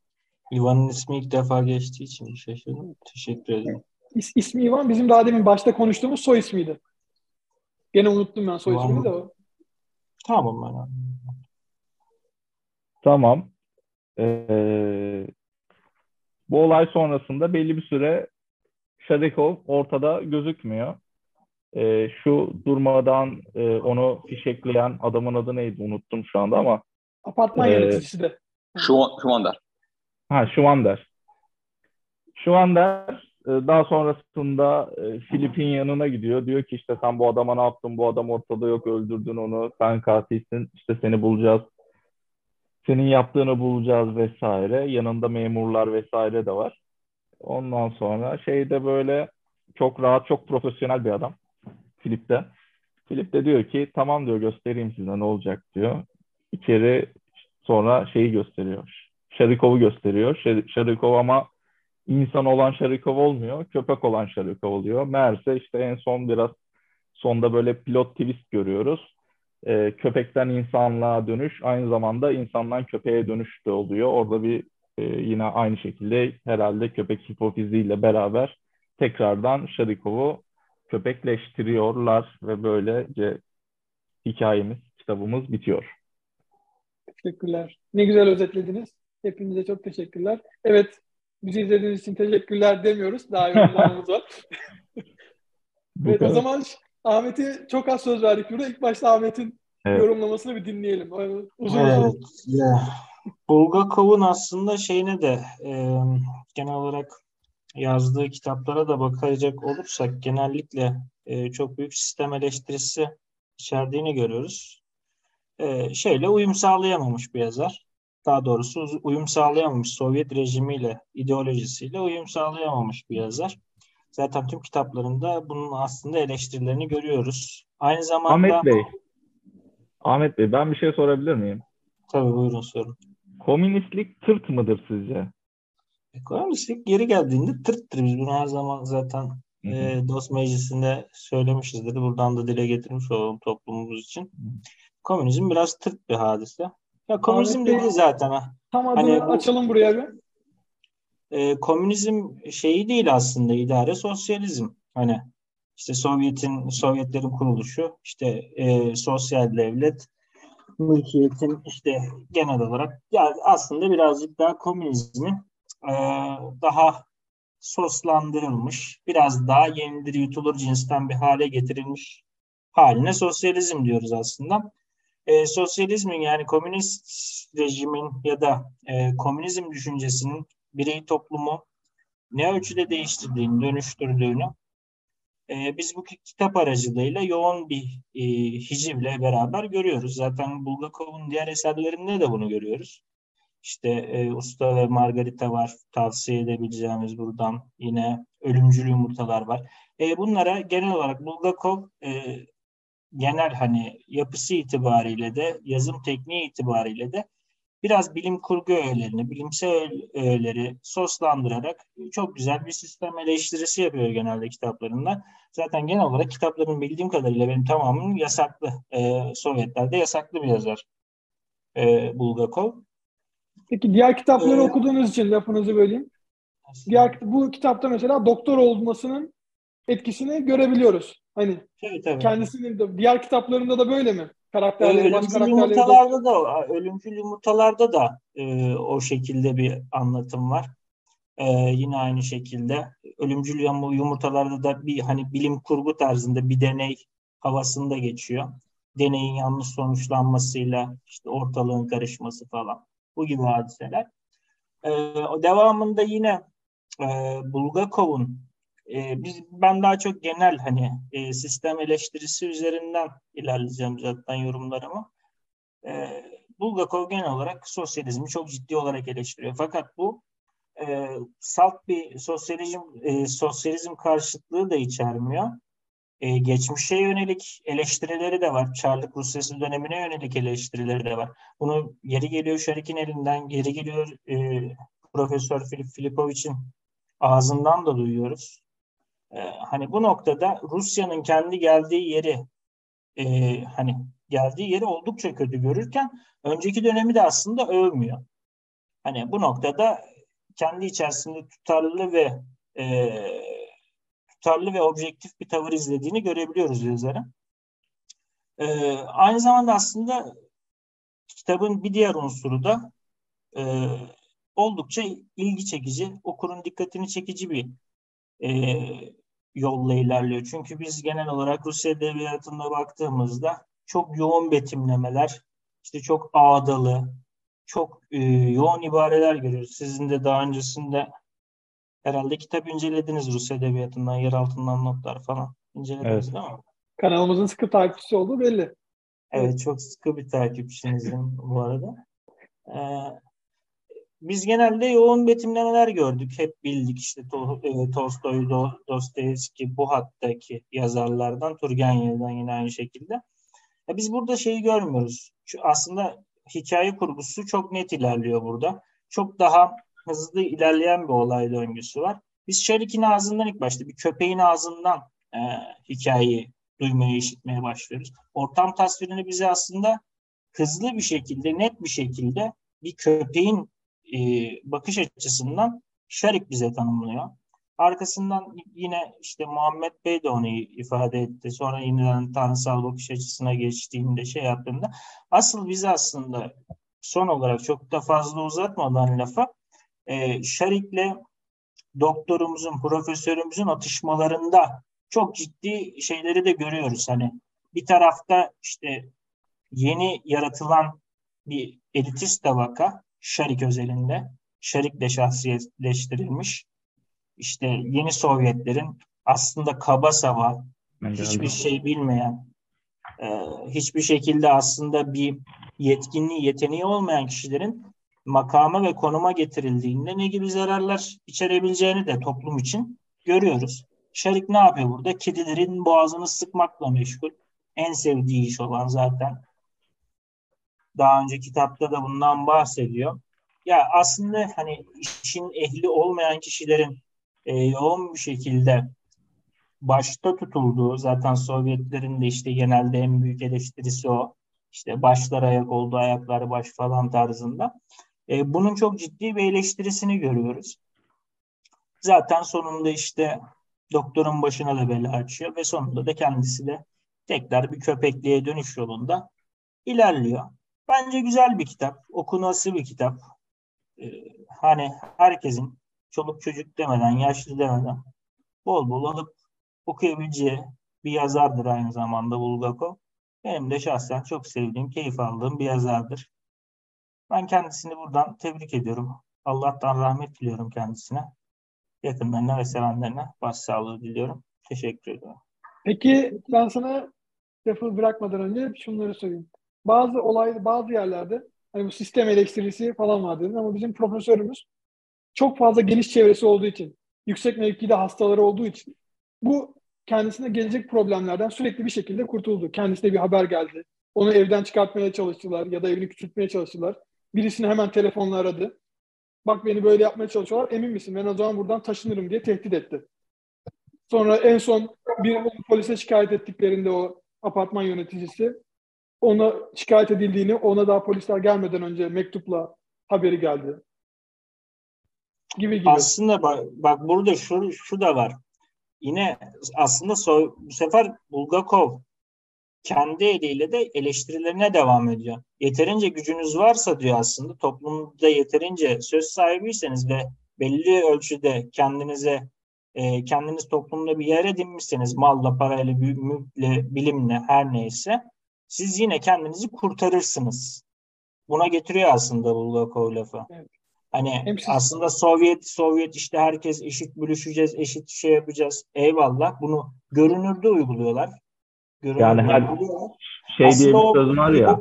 Ivan'ın ismi ilk defa geçtiği için şaşırdım. Teşekkür ederim. İs, ismi Ivan. Bizim daha demin başta konuştuğumuz soy ismiydi. Gene unuttum ben soy ismini de o. Tamam ben. Tamam. Ee, bu olay sonrasında belli bir süre Şadikov ortada gözükmüyor. Ee, şu durmadan e, onu fişekleyen adamın adı neydi unuttum şu anda ama Apartman Ee, yöneticisi de. Şu, şu anda. ha Şuvander. Şuvander e, daha sonrasında e, Filip'in yanına gidiyor. Diyor ki işte sen bu adama ne yaptın? Bu adam ortada yok öldürdün onu. Sen katilsin. İşte seni bulacağız. Senin yaptığını bulacağız vesaire. Yanında memurlar vesaire de var. Ondan sonra şeyde böyle çok rahat, çok profesyonel bir adam. Filip de. Filip de diyor ki tamam diyor göstereyim size ne olacak diyor. İçeri sonra şeyi gösteriyor. Şarikov'u gösteriyor. Şarikov ama insan olan Şarikov olmuyor. Köpek olan Şarikov oluyor. Meğerse işte en son biraz sonda böyle pilot twist görüyoruz. e, köpekten insanlığa dönüş aynı zamanda insandan köpeğe dönüş de oluyor. Orada bir e, yine aynı şekilde herhalde köpek hipofiziyle beraber tekrardan Shadikov'u köpekleştiriyorlar ve böylece hikayemiz, kitabımız bitiyor. Teşekkürler. Ne güzel özetlediniz. Hepinize çok teşekkürler. Evet, bizi izlediğiniz için teşekkürler demiyoruz. Daha yorumlarımız var. evet, o zaman Ahmet'e çok az söz verdik burada. İlk başta Ahmet'in evet. yorumlamasını bir dinleyelim. Uzun evet. uzun. Yeah. Bulgakov'un aslında şeyine de e, genel olarak yazdığı kitaplara da bakacak olursak genellikle e, çok büyük sistem eleştirisi içerdiğini görüyoruz. E, şeyle uyum sağlayamamış bir yazar. Daha doğrusu uyum sağlayamamış Sovyet rejimiyle, ideolojisiyle uyum sağlayamamış bir yazar. Zaten tüm kitaplarında bunun aslında eleştirilerini görüyoruz. Aynı zamanda... Ahmet Bey, Ahmet Bey ben bir şey sorabilir miyim? Tabii buyurun sorun. Komünistlik tırt mıdır sizce? Komünistlik geri geldiğinde tırttır. Biz bunu her zaman zaten e, dost meclisinde söylemişizdir. Buradan da dile getirmiş olalım toplumumuz için. Komünizm biraz tırt bir hadise. Ya komünizm Ahmet dedi zaten. Ha. Tam adını hani, açalım buraya bir. E, komünizm şeyi değil aslında idare sosyalizm. Hani işte Sovyet'in Sovyetlerin kuruluşu, işte e, sosyal devlet, mülkiyetin işte genel olarak yani aslında birazcık daha komünizmin e, daha soslandırılmış, biraz daha yenidir yutulur cinsten bir hale getirilmiş haline sosyalizm diyoruz aslında. E, sosyalizmin yani komünist rejimin ya da e, komünizm düşüncesinin birey toplumu ne ölçüde değiştirdiğini, dönüştürdüğünü e, biz bu kitap aracılığıyla yoğun bir e, hicivle beraber görüyoruz. Zaten Bulgakov'un diğer eserlerinde de bunu görüyoruz. İşte e, Usta ve Margarita var tavsiye edebileceğimiz buradan. Yine Ölümcül Yumurtalar var. E, bunlara genel olarak Bulgakov e, genel hani yapısı itibariyle de yazım tekniği itibariyle de biraz bilim kurgu öğelerini, bilimsel öğeleri soslandırarak çok güzel bir sistem eleştirisi yapıyor genelde kitaplarında. Zaten genel olarak kitapların bildiğim kadarıyla benim tamamının yasaklı. E, Sovyetlerde yasaklı bir yazar e, Bulgakov. Peki diğer kitapları ee, okuduğunuz için lafınızı böleyim. Diğer, bu kitapta mesela doktor olmasının etkisini görebiliyoruz. Hani tabii, tabii. kendisinin de diğer kitaplarında da böyle mi? Karakterleri, ölümcül baş yumurtalarda da ölümcül yumurtalarda da e, o şekilde bir anlatım var. E, yine aynı şekilde ölümcül yumurtalarda da bir hani bilim kurgu tarzında bir deney havasında geçiyor. Deneyin yanlış sonuçlanmasıyla işte ortalığın karışması falan. Bu gibi hadiseler. E, o devamında yine e, Bulgakov'un e, biz ben daha çok genel hani e, sistem eleştirisi üzerinden ilerleyeceğim zaten yorumlarımı. E, Bulgakov genel olarak sosyalizmi çok ciddi olarak eleştiriyor. Fakat bu e, salt bir sosyalizm e, sosyalizm karşıtlığı da içermiyor. E, geçmişe yönelik eleştirileri de var. Çarlık Rusyası dönemine yönelik eleştirileri de var. Bunu yeri geliyor Şarik'in elinden, geri geliyor e, Profesör Filip Filipovic'in ağzından da duyuyoruz. E, hani bu noktada Rusya'nın kendi geldiği yeri e, hani geldiği yeri oldukça kötü görürken önceki dönemi de aslında övmüyor. Hani bu noktada kendi içerisinde tutarlı ve e, tutarlı ve objektif bir tavır izlediğini görebiliyoruz yazarın. E, aynı zamanda aslında kitabın bir diğer unsuru da e, oldukça ilgi çekici, okurun dikkatini çekici bir e, yolla ilerliyor. Çünkü biz genel olarak Rusya edebiyatına baktığımızda çok yoğun betimlemeler, işte çok ağdalı, çok e, yoğun ibareler görüyoruz. Sizin de daha öncesinde herhalde kitap incelediniz Rus edebiyatından, yer altından notlar falan incelediniz evet. değil mi? Kanalımızın sıkı takipçisi olduğu belli. Evet, çok sıkı bir takipçinizim bu arada. Ee, biz genelde yoğun betimlemeler gördük. Hep bildik işte to, e, Tolstoy, Do, Dostoyevski bu hattaki yazarlardan, Turgenev'den yine aynı şekilde. Ya biz burada şeyi görmüyoruz. Şu aslında hikaye kurgusu çok net ilerliyor burada. Çok daha hızlı ilerleyen bir olay döngüsü var. Biz Şerik'in ağzından ilk başta bir köpeğin ağzından e, hikayeyi duymaya, işitmeye başlıyoruz. Ortam tasvirini bize aslında hızlı bir şekilde, net bir şekilde bir köpeğin e, bakış açısından Şarik bize tanımlıyor. Arkasından yine işte Muhammed Bey de onu ifade etti. Sonra yeniden tanrısal bakış açısına geçtiğinde şey yaptığında asıl bizi aslında son olarak çok da fazla uzatmadan lafa e, Şarik'le doktorumuzun, profesörümüzün atışmalarında çok ciddi şeyleri de görüyoruz. Hani bir tarafta işte yeni yaratılan bir elitist tabaka Şarik özelinde. Şarik'le şahsiyetleştirilmiş. İşte yeni Sovyetlerin aslında kaba sava, hiçbir şey bilmeyen, e, hiçbir şekilde aslında bir yetkinliği, yeteneği olmayan kişilerin makama ve konuma getirildiğinde ne gibi zararlar içerebileceğini de toplum için görüyoruz. Şerik ne yapıyor burada? Kedilerin boğazını sıkmakla meşgul. En sevdiği iş olan zaten. Daha önce kitapta da bundan bahsediyor. Ya aslında hani işin ehli olmayan kişilerin e, yoğun bir şekilde başta tutulduğu zaten Sovyetlerin de işte genelde en büyük eleştirisi o. İşte başlar ayak oldu, ayakları baş falan tarzında. E, bunun çok ciddi bir eleştirisini görüyoruz. Zaten sonunda işte doktorun başına da bela açıyor ve sonunda da kendisi de tekrar bir köpekliğe dönüş yolunda ilerliyor. Bence güzel bir kitap, okunası bir kitap. Ee, hani herkesin çoluk çocuk demeden, yaşlı demeden bol bol alıp okuyabileceği bir yazardır aynı zamanda Bulgakov. Benim de şahsen çok sevdiğim, keyif aldığım bir yazardır. Ben kendisini buradan tebrik ediyorum. Allah'tan rahmet diliyorum kendisine. Yakınlarına ve sevenlerine başsağlığı diliyorum. Teşekkür ediyorum. Peki ben sana lafı bırakmadan önce şunları söyleyeyim. Bazı olay, bazı yerlerde hani bu sistem eleştirisi falan var dedin ama bizim profesörümüz çok fazla geniş çevresi olduğu için, yüksek mevkide hastaları olduğu için bu kendisine gelecek problemlerden sürekli bir şekilde kurtuldu. Kendisine bir haber geldi. Onu evden çıkartmaya çalıştılar ya da evini küçültmeye çalıştılar. Birisini hemen telefonla aradı. Bak beni böyle yapmaya çalışıyorlar. Emin misin? Ben o zaman buradan taşınırım diye tehdit etti. Sonra en son bir polise şikayet ettiklerinde o apartman yöneticisi ona şikayet edildiğini, ona daha polisler gelmeden önce mektupla haberi geldi. Gibi gibi. Aslında bak, bak burada şu, şu da var. Yine aslında so, bu sefer Bulgakov kendi eliyle de eleştirilerine devam ediyor. Yeterince gücünüz varsa diyor aslında toplumda yeterince söz sahibiyseniz ve belli ölçüde kendinize e, kendiniz toplumda bir yer edinmişseniz malla, parayla, mülkle, bilimle her neyse siz yine kendinizi kurtarırsınız. Buna getiriyor aslında Bulgakov lafı. Evet. Hani Hepsi... aslında Sovyet Sovyet işte herkes eşit bölüşeceğiz, eşit şey yapacağız. Eyvallah. Bunu görünürde uyguluyorlar. Görünürde yani her uyguluyorlar. şey aslında diye bir söz var ya.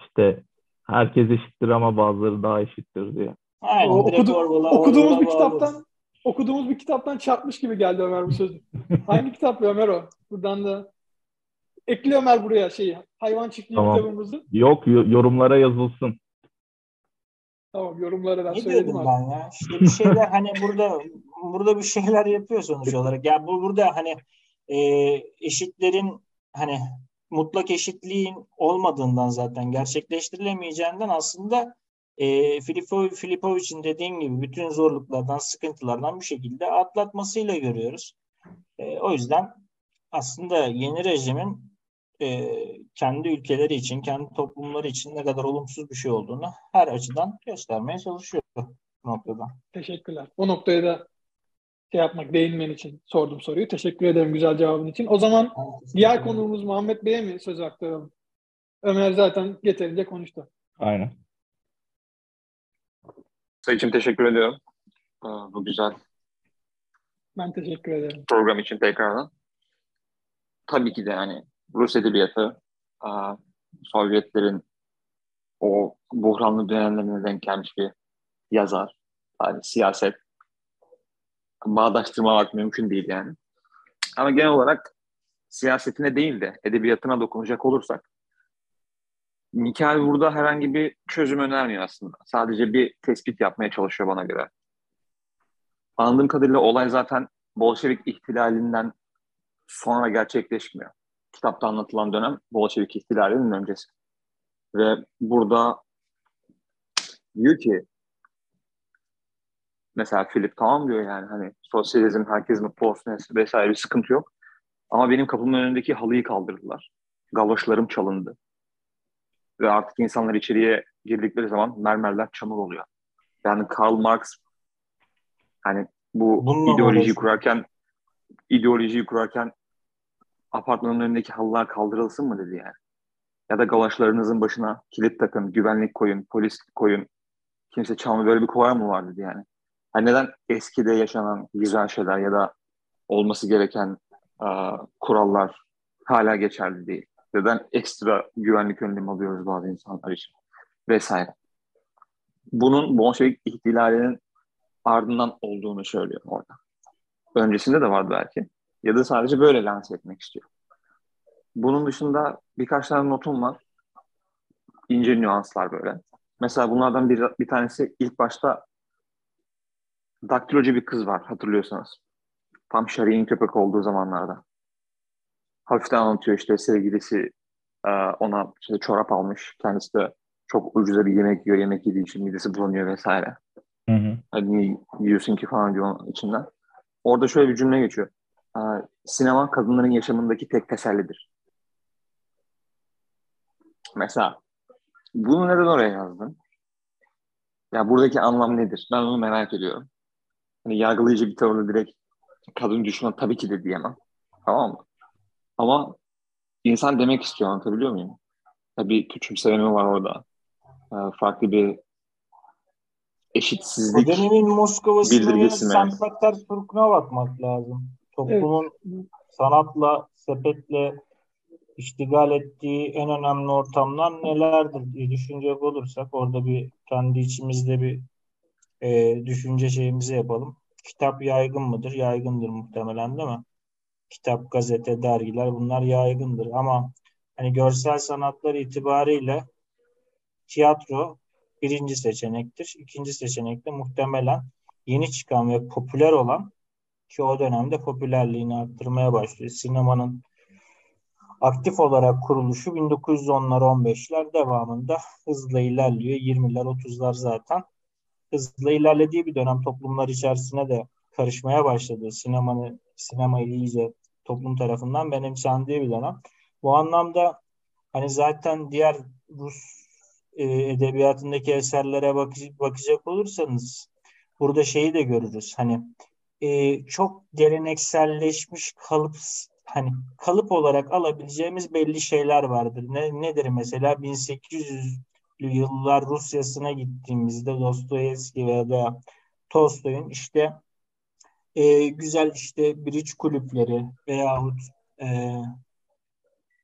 işte herkes eşittir ama bazıları daha eşittir diye. Aynen. O, okudu, orvala, okuduğumuz orvala, bir kitaptan okuduğumuz bir kitaptan çarpmış gibi geldi Ömer bu sözü. Hangi kitap Ömer o? Buradan da ekle Ömer buraya şeyi. Hayvan çiftliği tamam. kitabımızı. Yok yorumlara yazılsın. Tamam yorumlara ben ne söyledim abi. ben ya? İşte bir şeyler hani burada burada bir şeyler yapıyor sonuç olarak. Ya yani bu burada hani e, eşitlerin hani mutlak eşitliğin olmadığından zaten gerçekleştirilemeyeceğinden aslında e, Filipov, Filipovic'in dediğim gibi bütün zorluklardan, sıkıntılardan bir şekilde atlatmasıyla görüyoruz. E, o yüzden aslında yeni rejimin e, kendi ülkeleri için, kendi toplumları için ne kadar olumsuz bir şey olduğunu her açıdan göstermeye çalışıyor bu noktada. Teşekkürler. O noktaya da şey yapmak, değinmen için sordum soruyu. Teşekkür ederim güzel cevabın için. O zaman diğer konuğumuz Muhammed Bey'e mi söz aktaralım? Ömer zaten yeterince konuştu. Aynen. Sayın teşekkür ediyorum. Bu güzel ben teşekkür ederim. Program için tekrardan. Tabii ki de yani Rus edebiyatı Sovyetlerin o buhranlı dönemlerine denk gelmiş bir yazar. Yani siyaset bağdaştırmamak mümkün değil yani. Ama genel olarak siyasetine değil de edebiyatına dokunacak olursak Mikael burada herhangi bir çözüm önermiyor aslında. Sadece bir tespit yapmaya çalışıyor bana göre. Anladığım kadarıyla olay zaten Bolşevik ihtilalinden sonra gerçekleşmiyor. Kitapta anlatılan dönem Bolşevik ihtilalinin öncesi. Ve burada diyor ki mesela Philip tamam diyor yani hani sosyalizm herkes mutlu olsun vesaire bir sıkıntı yok. Ama benim kapımın önündeki halıyı kaldırdılar. Galoşlarım çalındı. Ve artık insanlar içeriye girdikleri zaman mermerler çamur oluyor. Yani Karl Marx hani bu Bununla ideolojiyi uğraşın. kurarken ideolojiyi kurarken apartmanın önündeki halılar kaldırılsın mı dedi yani. Ya da galoşlarınızın başına kilit takın, güvenlik koyun, polis koyun. Kimse çalmıyor. Böyle bir kuvar mı var dedi yani. Hani neden eskide yaşanan güzel şeyler ya da olması gereken uh, kurallar hala geçerli değil? Neden ekstra güvenlik önlemi alıyoruz bazı insanlar için? Vesaire. Bunun Bolşevik ihtilalinin ardından olduğunu söylüyor orada. Öncesinde de vardı belki. Ya da sadece böyle lanse etmek istiyor. Bunun dışında birkaç tane notum var. İnce nüanslar böyle. Mesela bunlardan bir, bir tanesi ilk başta daktilocu bir kız var hatırlıyorsanız. Tam Şari'nin köpek olduğu zamanlarda. Hafiften anlatıyor işte sevgilisi e, ona işte çorap almış. Kendisi de çok ucuza bir yemek yiyor. Yemek yediği için midesi bulanıyor vesaire. Hı hı. Hani niye yiyorsun ki falan diyor onun içinden. Orada şöyle bir cümle geçiyor. Sinema kadınların yaşamındaki tek tesellidir. Mesela bunu neden oraya yazdın? Ya buradaki anlam nedir? Ben onu merak ediyorum. Hani yargılayıcı bir tavırla direkt kadın düşman tabii ki de diyemem. Tamam mı? Ama insan demek istiyor anlatabiliyor muyum? Tabii küçümseme var orada. Ee, farklı bir eşitsizlik Dönemin Moskova'sına Sankt Petersburg'una bakmak lazım. Toplumun evet. sanatla, sepetle iştigal ettiği en önemli ortamlar nelerdir diye düşünecek olursak orada bir kendi içimizde bir e, düşünce şeyimizi yapalım. Kitap yaygın mıdır? Yaygındır muhtemelen değil mi? Kitap, gazete, dergiler bunlar yaygındır ama hani görsel sanatlar itibariyle tiyatro birinci seçenektir. İkinci seçenek de muhtemelen yeni çıkan ve popüler olan ki o dönemde popülerliğini arttırmaya başlıyor. Sinemanın aktif olarak kuruluşu 1910'lar 15'ler devamında hızla ilerliyor. 20'ler 30'lar zaten hızla ilerlediği bir dönem toplumlar içerisine de karışmaya başladı. Sinemanı, sinemayı iyice toplum tarafından benimsendiği bir dönem. Bu anlamda hani zaten diğer Rus e, edebiyatındaki eserlere bak bakacak olursanız burada şeyi de görürüz. Hani e, çok gelenekselleşmiş kalıp hani kalıp olarak alabileceğimiz belli şeyler vardır. Ne, nedir mesela 1800 yıllar Rusya'sına gittiğimizde Dostoyevski veya da Tolstoy'un işte e, güzel işte bridge kulüpleri veyahut e,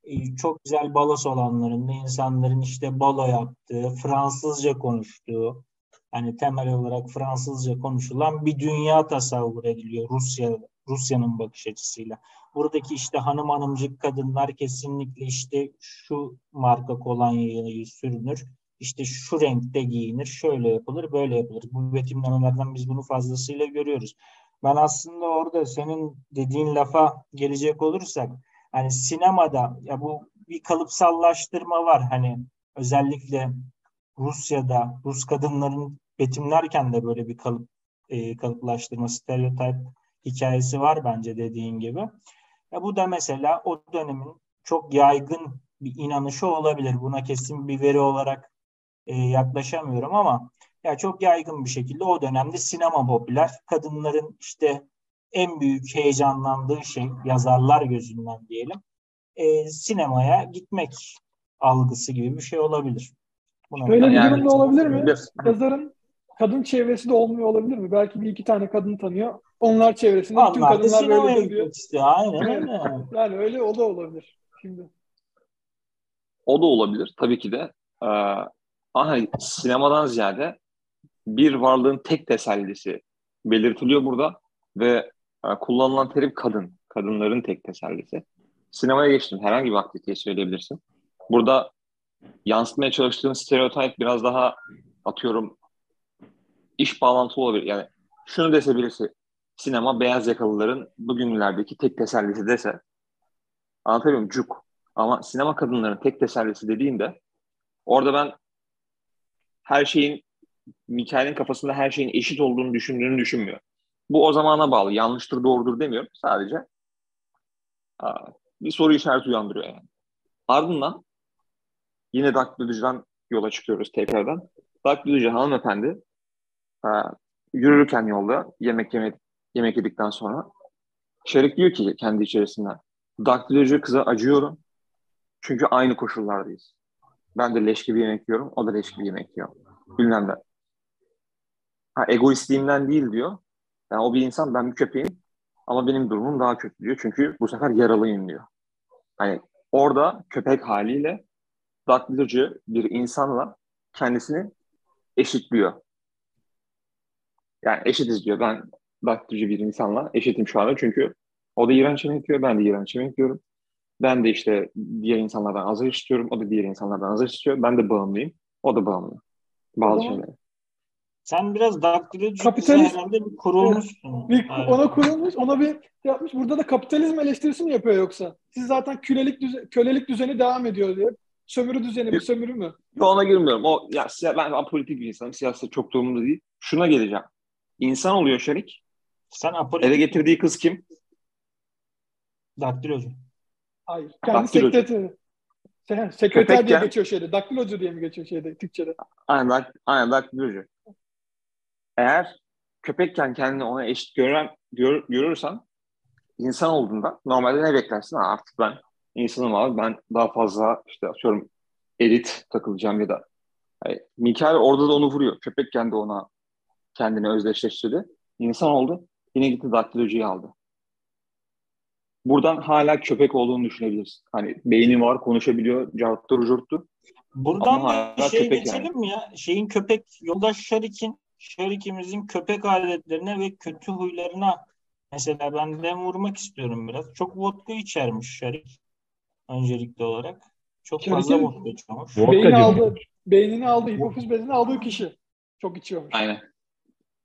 e, çok güzel balo salonlarında insanların işte balo yaptığı, Fransızca konuştuğu, hani temel olarak Fransızca konuşulan bir dünya tasavvur ediliyor Rusya Rusya'nın bakış açısıyla. Buradaki işte hanım hanımcık kadınlar kesinlikle işte şu marka kolonyayı sürünür. İşte şu renkte giyinir, şöyle yapılır, böyle yapılır. Bu betimlemelerden biz bunu fazlasıyla görüyoruz. Ben aslında orada senin dediğin lafa gelecek olursak hani sinemada ya bu bir kalıpsallaştırma var hani özellikle Rusya'da Rus kadınların betimlerken de böyle bir kalıp e, kalıplaştırma stereotip hikayesi var bence dediğin gibi. Ya bu da mesela o dönemin çok yaygın bir inanışı olabilir. Buna kesin bir veri olarak e, yaklaşamıyorum ama ya çok yaygın bir şekilde o dönemde sinema popüler. Kadınların işte en büyük heyecanlandığı şey yazarlar gözünden diyelim e, sinemaya gitmek algısı gibi bir şey olabilir. Buna Böyle bir yani, durum da olabilir mi? Yazarın kadın çevresi de olmuyor olabilir mi? Belki bir iki tane kadın tanıyor. Onlar çevresinde Onlar bütün kadınlar böyle diyor. Işte, aynen öyle. yani öyle o da olabilir şimdi. O da olabilir tabii ki de. Ee, aha, sinemadan ziyade bir varlığın tek tesellisi belirtiliyor burada ve e, kullanılan terim kadın. Kadınların tek tesellisi. Sinemaya geçtim. Herhangi bir aktiviteyi söyleyebilirsin. Burada yansıtmaya çalıştığın stereotip biraz daha atıyorum iş bağlantılı olabilir. Yani şunu dese birisi sinema beyaz yakalıların bugünlerdeki tek tesellisi dese Anlatabiliyor muyum? Cuk. Ama sinema kadınların tek tesellisi dediğinde orada ben her şeyin Mikael'in kafasında her şeyin eşit olduğunu düşündüğünü düşünmüyor. Bu o zamana bağlı. Yanlıştır, doğrudur demiyorum. Sadece aa, bir soru işareti uyandırıyor yani. Ardından yine daktilociden yola çıkıyoruz tekrardan. Daktilocu hanımefendi aa, yürürken yolda yemek yemek yemek yedikten sonra Şerif diyor ki kendi içerisinden daktilocu kıza acıyorum. Çünkü aynı koşullardayız. Ben de leş gibi yemek yiyorum. O da leş gibi yemek yiyor. Bilmem ne. Ha, egoistliğimden değil diyor. Yani o bir insan ben bir köpeğim ama benim durumum daha kötü diyor. Çünkü bu sefer yaralıyım diyor. Hani orada köpek haliyle daktilocu bir insanla kendisini eşitliyor. Yani eşitiz diyor. Ben daktilocu bir insanla eşitim şu anda çünkü o da iğrenç yemek yiyor, ben de iğrenç yemek yiyorum. Ben de işte diğer insanlardan azar istiyorum, o da diğer insanlardan azar istiyor. Ben de bağımlıyım, o da bağımlı. Bazı şeylere. Sen biraz daktilocu Kapitalist- herhalde bir kurulmuşsun. Bir, ona kurulmuş, ona bir şey yapmış. Burada da kapitalizm eleştirisi mi yapıyor yoksa? Siz zaten kölelik, düze- kölelik düzeni devam ediyor diyor. Sömürü düzeni mi, sömürü mü? Yo, ona girmiyorum. O ya siya- ben, ben politik bir insanım. Siyaset çok da umurumda değil. Şuna geleceğim. İnsan oluyor Şerik. Sen apolitik Eve getirdiği kız kim? daktilocu. Hayır. Kendi sekreteri. Se- Sekreter diye Köpekken- geçiyor şeyde. Daktilocu diye mi geçiyor şeyde Türkçe'de? Aynen, dak, aynen daktilocu. Eğer köpekken kendini ona eşit gören, gör, görürsen insan olduğunda normalde ne beklersin? Ha, artık ben insanım abi. Ben daha fazla işte atıyorum elit takılacağım ya da yani Mikael orada da onu vuruyor. Köpekken de ona kendini özdeşleştirdi. İnsan oldu. Yine gitti daktilocuyu aldı. Buradan hala köpek olduğunu düşünebilirsin. Hani beyni var, konuşabiliyor, carttır curttu. Buradan Ama bir şey köpek geçelim yani. mi ya? Şeyin köpek, yoldaş Şarik'in, Şarik'imizin köpek aletlerine ve kötü huylarına mesela ben dem vurmak istiyorum biraz. Çok vodka içermiş Şarik öncelikli olarak. Çok fazla Şarik'in- vodka içiyormuş. Vodkacı Beyni mı? aldı, beynini aldı, hipofiz bezini aldığı kişi. Çok içiyormuş. Aynen.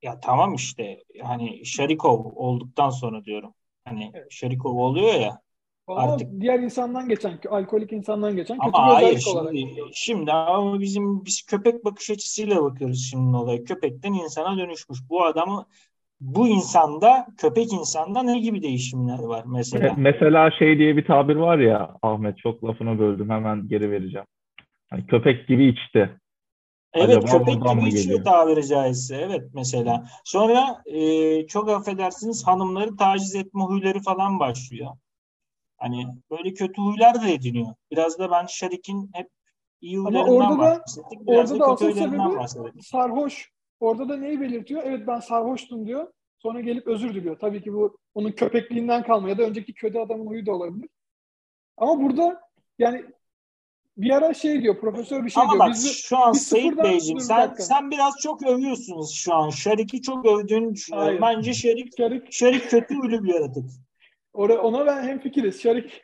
Ya tamam işte hani Şarikov olduktan sonra diyorum. Hani Evet. Şarikov oluyor ya. Ama Artık- diğer insandan geçen, alkolik insandan geçen kötü Ama bir hayır özellik olarak. şimdi, şimdi ama bizim biz köpek bakış açısıyla bakıyoruz şimdi olaya. Köpekten insana dönüşmüş. Bu adamı bu insanda köpek insanda ne gibi değişimler var mesela? Mesela şey diye bir tabir var ya Ahmet çok lafını böldüm hemen geri vereceğim. Hani köpek gibi içti. Evet Acaba köpek gibi içiyor tabiri caizse. Evet mesela. Sonra e, çok affedersiniz hanımları taciz etme huyları falan başlıyor. Hani böyle kötü huylar da ediniyor. Biraz da ben Şarik'in hep iyi huylarından orada da- bahsettik. Biraz orada da da kötü asıl huylarından sebebi- bahsedelim. Sarhoş. Orada da neyi belirtiyor? Evet ben sarhoştum diyor. Sonra gelip özür diliyor. Tabii ki bu onun köpekliğinden kalma ya da önceki kötü adamın huyu da olabilir. Ama burada yani bir ara şey diyor, profesör bir şey Ama diyor. bak Biz, şu an biz Seyit Beyciğim sen, dakika. sen biraz çok övüyorsunuz şu an. Şarik'i çok övdüğünü düşünüyorum. Hayır. Bence Şarik, Şarik, Şarik kötü huylu bir yaratık. ona, ona ben hemfikiriz. Şarik,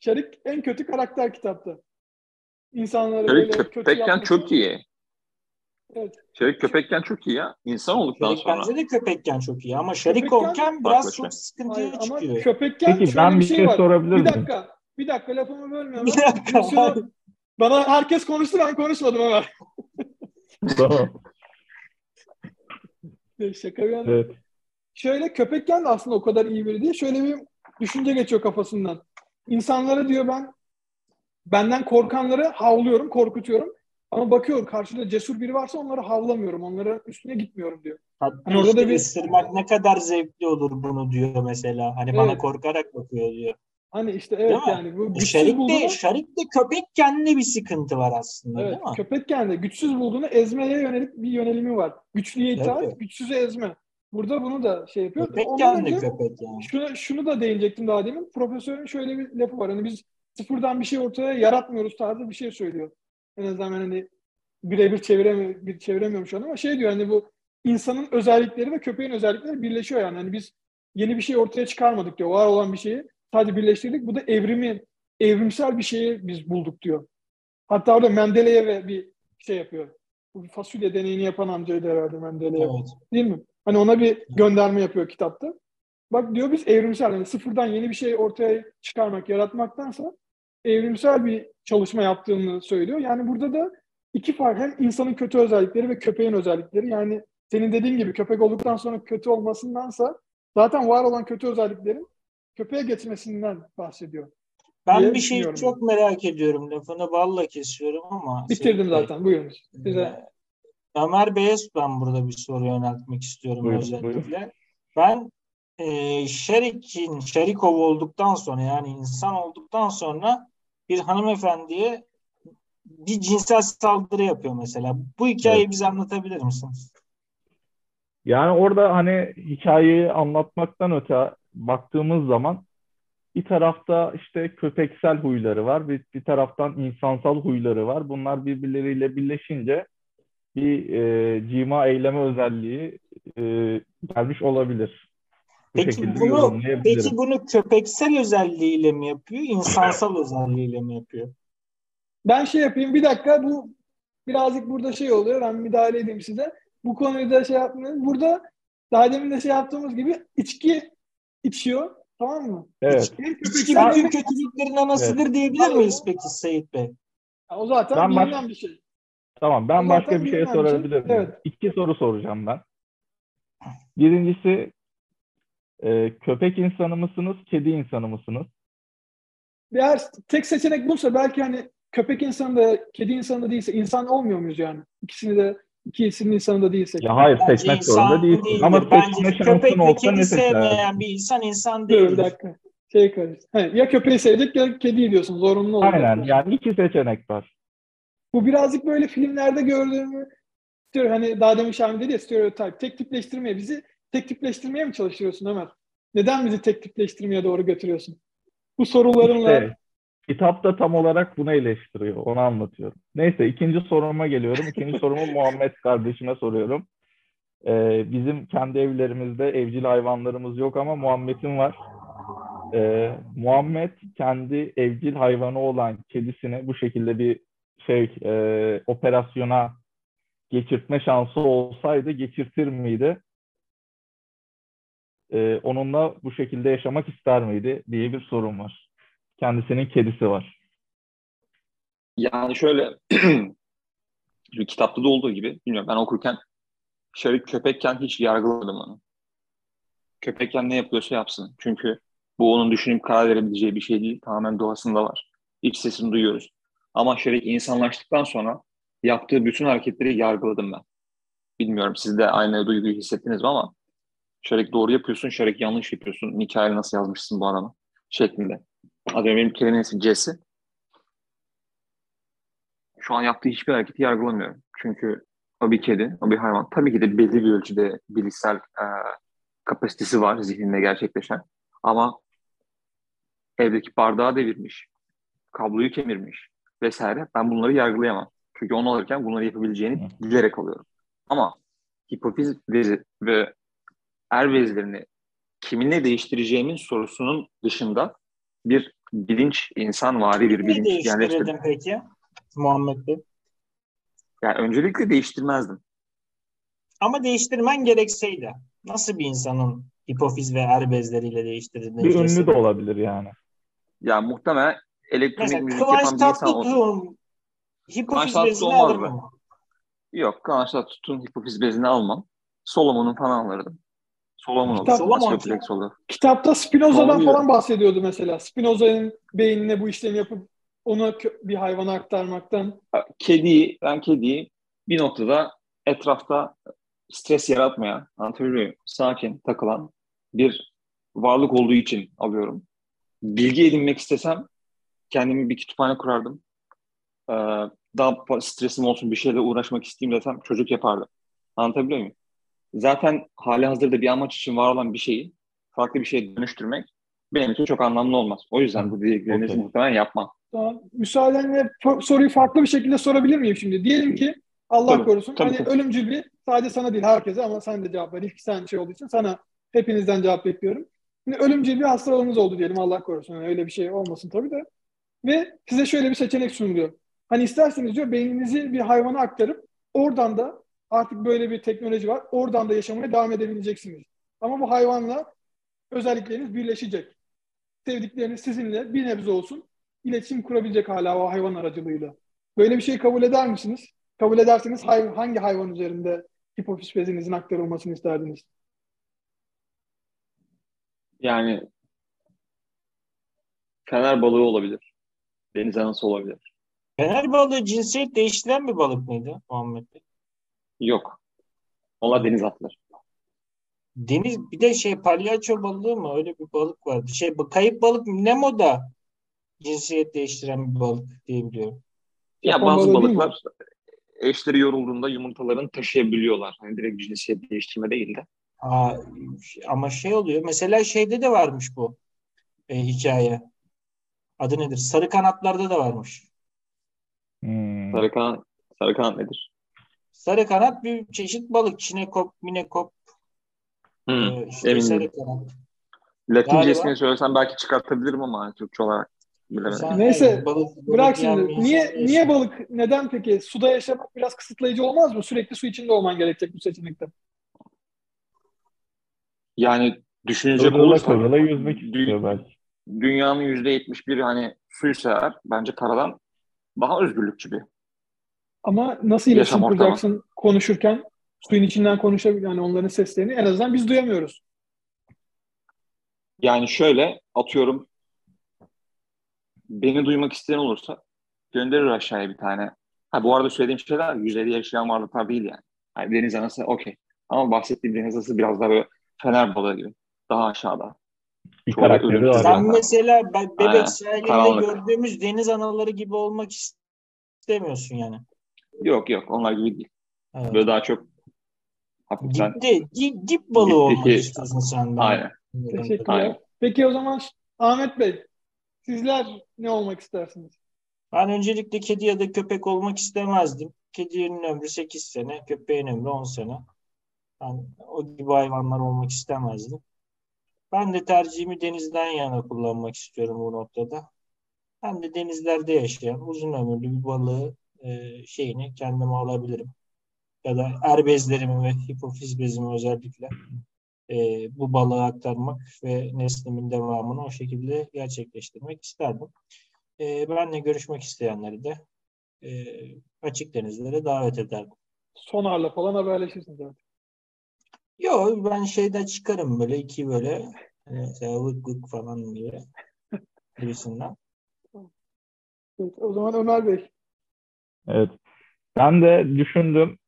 Şarik en kötü karakter kitapta. İnsanları Şerik böyle kötü köpekken yapması- çok iyi. Evet. Şerik köpekken çok iyi ya. İnsan olduktan Şarik sonra. bence de köpekken çok iyi ama Şarik Köpekken- olken Bak biraz başka. çok sıkıntıya Hayır, ama çıkıyor. köpekken Peki şöyle ben bir bir şey, şey var. sorabilir Bir miyim? dakika. Bir dakika lafımı bölmüyorum. Bir dakika. Şunu- bana herkes konuştu ben konuşmadım. Tamam. Şaka bir yana. Evet. Şöyle köpekken de aslında o kadar iyi biri değil. Şöyle bir düşünce geçiyor kafasından. İnsanlara diyor ben benden korkanları havlıyorum, korkutuyorum. Ama bakıyorum karşıda cesur biri varsa onları havlamıyorum. Onların üstüne gitmiyorum diyor. Hatta Hani orada da bir- ısırmak ne kadar zevkli olur bunu diyor mesela. Hani bana Evet. korkarak bakıyor diyor. Hani işte evet Değil yani bu güçsüz Şarik de, bulduğunu Şarik de köpekken de bir sıkıntı var aslında evet, değil mi? köpekken de güçsüz bulduğunu ezmeye yönelik bir yönelimi var. Güçlüye itaat, Evet. güçsüzü ezme. Burada bunu da şey yapıyor. Ondan de önce- köpek yani. Şunu, şunu da değinecektim daha demin. Profesörün şöyle bir lafı var. Hani biz sıfırdan bir şey ortaya yaratmıyoruz tarzı bir şey söylüyor. En azından hani birebir çeviremiyorum, bir çeviremiyorum şu an ama şey diyor hani bu insanın özellikleri ve köpeğin özellikleri birleşiyor yani. Hani biz yeni bir şey ortaya çıkarmadık diyor. Var olan bir şeyi sadece birleştirdik. Bu da evrimi, evrimsel bir şeyi biz bulduk diyor. Hatta orada Mendeleev'e bir şey yapıyor. Bu fasulye deneyini yapan amcaydı herhalde Mendeleev. Evet. Değil mi? Hani ona bir gönderme yapıyor kitapta. bak diyor biz evrimsel yani sıfırdan yeni bir şey ortaya çıkarmak, yaratmaktansa evrimsel bir çalışma yaptığını söylüyor. Yani burada da iki fark hem insanın kötü özellikleri ve köpeğin özellikleri. Yani senin dediğin gibi köpek olduktan sonra kötü olmasındansa zaten var olan kötü özelliklerin köpeğe geçmesinden bahsediyor. Ben bir şey çok merak ediyorum. Lafını balla kesiyorum ama. Bitirdim şey, zaten. Buyurun. Bize. Ee, Ömer Bey'e ben burada bir soru yöneltmek istiyorum buyurun, özellikle. Buyurun. Ben e, Şerik'in, Şerikov olduktan sonra yani insan olduktan sonra bir hanımefendiye bir cinsel saldırı yapıyor mesela. Bu hikayeyi evet. bize anlatabilir misiniz? Yani orada hani hikayeyi anlatmaktan öte baktığımız zaman bir tarafta işte köpeksel huyları var, bir, bir taraftan insansal huyları var. Bunlar birbirleriyle birleşince bir e, cima eyleme özelliği e, gelmiş olabilir. Bu peki bunu peki bunu köpeksel özelliğiyle mi yapıyor, insansal özelliğiyle mi yapıyor? Ben şey yapayım bir dakika bu birazcık burada şey oluyor ben müdahale edeyim size. Bu konuyu da şey yapmayın. Burada daha demin de şey yaptığımız gibi içki içiyor tamam mı? Evet. İçki bütün kötülüklerin anasıdır evet. diyebilir miyiz peki Seyit Bey? Ya, o zaten ben bilinen baş... bir şey. Tamam ben başka bir şey sorabilir miyim? Evet. İki soru soracağım ben. Birincisi e, köpek insanı mısınız, kedi insanı mısınız? Eğer tek seçenek buysa belki hani köpek insanı da kedi insanı da değilse insan olmuyor muyuz yani? İkisini de ikisinin insanı da değilse. Ya hayır Bence seçmek zorunda değilsin. Değildir. Ama seçme şansın olsa ne sevmeyen bir insan insan değil. Bir dakika. Şey karıştı. ya köpeği sevecek ya kediyi diyorsun. Zorunlu olacak. Aynen yani iki seçenek var. Bu birazcık böyle filmlerde gördüğümü hani daha demin Şahin dedi ya stereotip. Tek tipleştirmeye bizi tek tipleştirmeye mi çalışıyorsun Ömer? Neden bizi tek tipleştirmeye doğru götürüyorsun? Bu sorularınla işte, kitap da tam olarak bunu eleştiriyor. Onu anlatıyorum. Neyse ikinci soruma geliyorum. İkinci sorumu Muhammed kardeşime soruyorum. Ee, bizim kendi evlerimizde evcil hayvanlarımız yok ama Muhammed'in var. Ee, Muhammed kendi evcil hayvanı olan kedisini bu şekilde bir şey e, operasyona geçirtme şansı olsaydı geçirtir miydi? Ee, onunla bu şekilde yaşamak ister miydi diye bir sorun var. Kendisinin kedisi var. Yani şöyle kitapta da olduğu gibi bilmiyorum ben okurken şöyle köpekken hiç yargılamadım onu. Köpekken ne yapıyorsa yapsın. Çünkü bu onun düşünüp karar verebileceği bir şey değil. Tamamen doğasında var. İç sesini duyuyoruz. Ama Şerek insanlaştıktan sonra yaptığı bütün hareketleri yargıladım ben. Bilmiyorum siz de aynı duyguyu hissettiniz mi ama Şerek doğru yapıyorsun, Şerek yanlış yapıyorsun. Hikayeyi nasıl yazmışsın bu adamı şeklinde. Adıyorum benim kelimenin ismi Jesse. Şu an yaptığı hiçbir hareketi yargılamıyorum. Çünkü o bir kedi, o bir hayvan. Tabii ki de belli bir ölçüde bilişsel e, kapasitesi var zihninde gerçekleşen. Ama evdeki bardağı devirmiş, kabloyu kemirmiş vesaire. Ben bunları yargılayamam. Çünkü onu alırken bunları yapabileceğini bilerek alıyorum. Ama hipofiz vezi ve er vezlerini kiminle değiştireceğimin sorusunun dışında bir bilinç, insan vari bir bilinç. Ne değiştirirdin peki Muhammed Bey? Yani öncelikle değiştirmezdim. Ama değiştirmen gerekseydi nasıl bir insanın hipofiz ve er bezleriyle değiştirirdin? Bir ünlü de olabilir yani. Ya muhtemelen elektronik Mesela, müzik yapan bir insan olsun. Hipofiz bezini alır mı? Yok, Kıvanç Tatlıtuğ'un hipofiz bezini almam. Solomon'un falan alırdım. Solomon olur. Solomon. olur. Kitapta Spinoza'dan falan bahsediyordu mesela. Spinoza'nın beynine bu işlemi yapıp onu bir hayvana aktarmaktan. Kediyi, ben kediyi bir noktada etrafta stres yaratmayan, anlatabiliyor Sakin, takılan bir varlık olduğu için alıyorum. Bilgi edinmek istesem kendimi bir kütüphane kurardım. Ee, daha stresim olsun bir şeyle uğraşmak isteyeyim desem çocuk yapardım. Anlatabiliyor muyum? Zaten hali hazırda bir amaç için var olan bir şeyi farklı bir şeye dönüştürmek benim için çok anlamlı olmaz. O yüzden bu dediklerinizi okay. muhtemelen yapmam. Tamam. Müsaadenle soruyu farklı bir şekilde sorabilir miyim şimdi? Diyelim ki Allah tabii, korusun tabii, hani tabii. ölümcül bir sadece sana değil herkese ama sen de cevap ver. İlk sen şey olduğu için sana hepinizden cevap bekliyorum. Şimdi ölümcül bir hastalığınız oldu diyelim Allah korusun. Yani öyle bir şey olmasın tabii de. Ve size şöyle bir seçenek sunuluyor. Hani isterseniz diyor beyninizi bir hayvana aktarıp oradan da Artık böyle bir teknoloji var. Oradan da yaşamaya devam edebileceksiniz. Ama bu hayvanla özellikleriniz birleşecek. Sevdikleriniz sizinle bir nebze olsun iletişim kurabilecek hala o hayvan aracılığıyla. Böyle bir şey kabul eder misiniz? Kabul ederseniz hay- hangi hayvan üzerinde hipofiz bezinizin aktarılmasını isterdiniz? Yani fener balığı olabilir. Deniz anası olabilir. Fener balığı cinsiyet değiştiren bir balık mıydı Muhammed Bey? Yok. Onlar deniz atları. Deniz bir de şey palyaço balığı mı? Öyle bir balık vardı. Şey bu kayıp balık Nemo da cinsiyet değiştiren bir balık diye biliyorum. Ya Japon bazı balığı balıklar eşleri yorulduğunda yumurtalarını taşıyabiliyorlar. Hani direkt cinsiyet değiştirme değil de. Aa, ama şey oluyor. Mesela şeyde de varmış bu e, hikaye. Adı nedir? Sarı kanatlarda da varmış. Hmm. Sarı kanat, sarı kanat nedir? Sarı kanat bir çeşit balık. Çinekop, minekop, Hmm, e, işte emin sarı kanat. Latince Galiba. ismini söylesem belki çıkartabilirim ama Türkçe olarak bilemedim. Sen- Neyse, balık- balık Bırak şimdi. Niye değilsin. niye balık? Neden peki? Suda yaşamak biraz kısıtlayıcı olmaz mı? Sürekli su içinde olman gerekecek bu seçenekte. Yani düşünecek olursak yüzmek istiyor belki. dünyanın yüzde yetmiş biri hani suysa eğer bence karadan daha özgürlükçü bir. Ama nasıl iletişim kuracaksın konuşurken? Suyun içinden konuşabilir yani onların seslerini en azından biz duyamıyoruz. Yani şöyle atıyorum beni duymak isteyen olursa gönderir aşağıya bir tane. Ha bu arada söylediğim şeyler yüzeyde yaşayan varlıklar değil yani. yani deniz anası okey. Ama bahsettiğim deniz anası biraz daha böyle fener balığı gibi. Daha aşağıda. Bir karakteri var. Sen mesela be- bebek sahilinde gördüğümüz deniz anaları gibi olmak istemiyorsun yani. Yok yok onlar gibi değil. Evet. Böyle daha çok hafiften Dipte, dip, dip balığı olmak istiyorsun sen de. aynen. Teşekkürler. Aynen. Peki o zaman Ahmet Bey sizler ne olmak istersiniz? Ben öncelikle kedi ya da köpek olmak istemezdim. Kedinin ömrü 8 sene, köpeğin ömrü 10 sene. Ben o gibi hayvanlar olmak istemezdim. Ben de tercihimi denizden yana kullanmak istiyorum bu noktada. Ben de denizlerde yaşayan uzun ömürlü bir balığı e, şeyini kendime alabilirim. Ya da er bezlerimi ve hipofiz bezimi özellikle e, bu balığa aktarmak ve neslimin devamını o şekilde gerçekleştirmek isterdim. E, benle görüşmek isteyenleri de e, açık denizlere davet ederdim. Sonarla falan haberleşirsiniz zaten. Yo ben şeyden çıkarım böyle iki böyle hani mesela vık vık falan gibi gibisinden. Evet, o zaman Ömer Bey. Evet. Ben de düşündüm.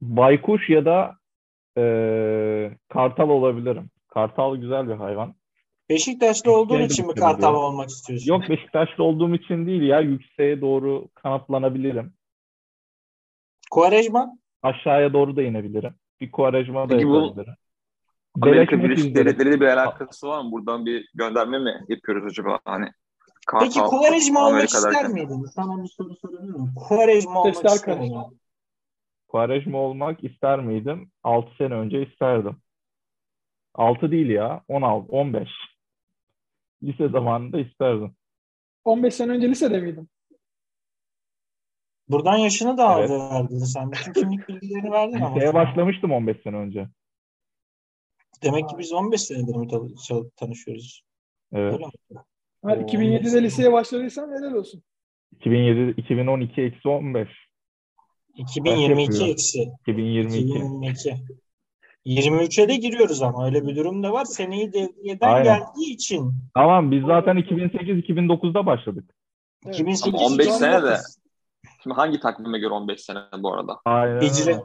Baykuş ya da eee, kartal olabilirim. Kartal güzel bir hayvan. Beşiktaşlı olduğun Yükseğe için mi kartal gidiyor. olmak istiyorsun? Yok Beşiktaşlı olduğum için değil ya. Yükseğe doğru kanatlanabilirim. Kuarejma? Aşağıya doğru da inebilirim. Bir kuarejma da Peki bu yapabilirim. Amerika Beleşmek Birleşik üzere. Devletleri bir alakası var mı? Buradan bir gönderme mi yapıyoruz acaba? Hani Peki Kuarejma olmak ister derken. miydin? Sana bir soru sorabilir miyim? Kuarejma olmak ister miydin? Kuarejma olmak ister miydim? 6 sene önce isterdim. 6 değil ya. 16, 15. Lise zamanında isterdim. 15 sene önce lisede miydin? Buradan yaşını da Evet. verdin sen. Bütün kimlik bilgilerini verdin ama. Liseye başlamıştım 15 sene önce. Demek ki biz 15 senedir mi ta- ta- tanışıyoruz? Evet. Öyle mi? Oo, 2007'de neyse. liseye başladıysan helal olsun. 2007, 2012 eksi 15. 2022 yapıyor. eksi. 2022. 2022. 23'e de giriyoruz ama öyle bir durum da var. Seneyi devriyeden Aynen. geldiği için. Tamam biz zaten 2008-2009'da başladık. Evet. 2008 Ama 15 sene de. 2019. Şimdi hangi takvime göre 15 sene bu arada? Aynen. Hicri.